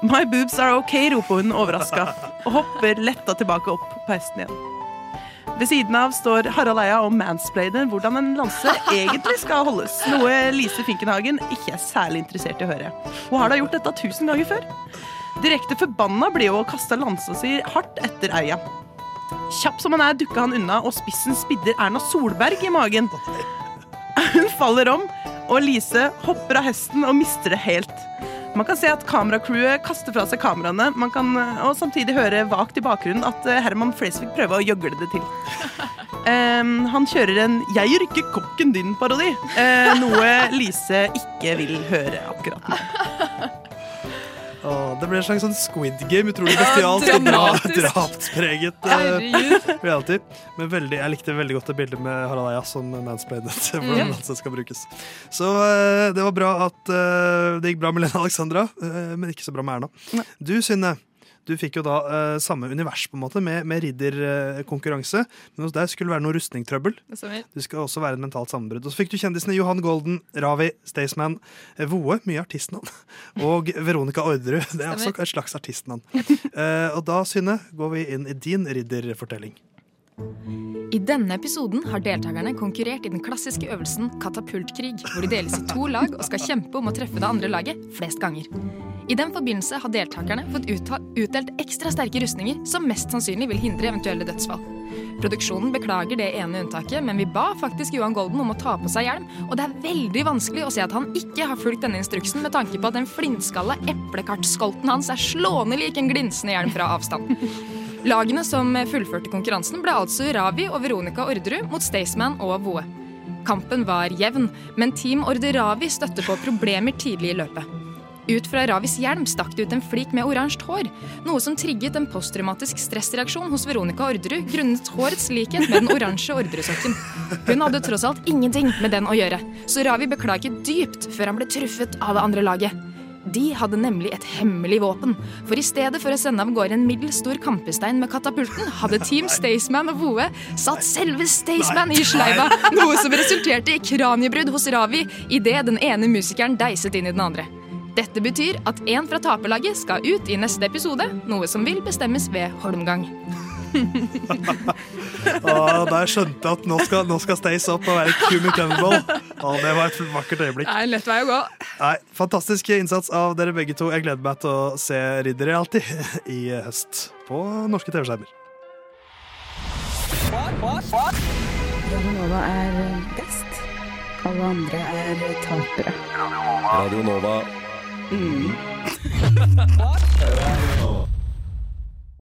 My boobs are okay, roper hun overraska, og hopper letta tilbake opp på hesten igjen. Ved siden av står Harald Eia og mansplainer hvordan en lanse egentlig skal holdes, noe Lise Finkenhagen ikke er særlig interessert i å høre. Hun har da gjort dette tusen ganger før. Direkte forbanna blir hun og kaster lansa si hardt etter Eia. Kjapp som han er, dukker han unna, og spissen spidder Erna Solberg i magen. Hun faller om, og Lise hopper av hesten og mister det helt. Man kan se at kameracrewet kaster fra seg kameraene, man kan, og samtidig høre vagt i bakgrunnen at eh, Herman Flesvig prøver å gjøgle det til. Um, han kjører en 'Jeg rykker kokken din'-parodi, uh, noe Lise ikke vil høre akkurat nå. Åh, det ble en slags sånn Squid Game. Utrolig Ja, og dra drapspreget Uh, reality. Men veldig, jeg likte veldig godt det bildet med Harald Eia som mansplainet. Hvordan det skal brukes. Så uh, det var bra at uh, det gikk bra med Lena Alexandra, men ikke så bra med Erna. Du, Synne. Du fikk jo da eh, samme univers på en måte med, med ridderkonkurranse. Men hos deg skulle det være noe rustningtrøbbel. Det. Du skal også være et mentalt sammenbrudd. Og så fikk du kjendisene Johan Golden, Ravi, Staysman, eh, Voe, mye artistnavn, og Veronica Orderud. Det er også et slags artistnavn. Eh, og da, Synne, går vi inn i din ridderfortelling. I denne episoden har deltakerne konkurrert i den klassiske øvelsen katapultkrig, hvor de deles i to lag og skal kjempe om å treffe det andre laget flest ganger. I den forbindelse har deltakerne fått utdelt ekstra sterke rustninger som mest sannsynlig vil hindre eventuelle dødsfall. Produksjonen beklager det ene unntaket, men vi ba faktisk Johan Golden om å ta på seg hjelm, og det er veldig vanskelig å se at han ikke har fulgt denne instruksen med tanke på at den flintskalla eplekartskolten hans er slående lik en glinsende hjelm fra avstand. Lagene som fullførte konkurransen ble altså Ravi og Veronica Orderud mot Staysman og Voe. Kampen var jevn, men Team Orderavi støtte på problemer tidlig i løpet. Ut fra Ravis hjelm stakk det ut en flik med oransje hår, noe som trigget en posttraumatisk stressreaksjon hos Veronica Orderud grunnet hårets likhet med den oransje Orderud-sokken. Hun hadde tross alt ingenting med den å gjøre, så Ravi beklaget dypt før han ble truffet av det andre laget. De hadde nemlig et hemmelig våpen, for i stedet for å sende av gårde en middels stor kampestein med katapulten, hadde Team Staysman og Voe satt selve Staysman i sleiva, noe som resulterte i kraniebrudd hos Ravi idet den ene musikeren deiset inn i den andre. Dette betyr at en fra taperlaget skal ut i neste episode, noe som vil bestemmes ved holmgang. ah, da jeg skjønte at nå skal, nå skal Stace opp og være Kumi Cannonball. Ah, det var et vakkert øyeblikk. Det er en lett vei å gå. Nei, Fantastisk innsats av dere begge to. Jeg gleder meg til å se Ridder alltid i høst på norske TV-skjermer. Radio Nova er best. Alle andre er tapere. Radio Nova. Mm.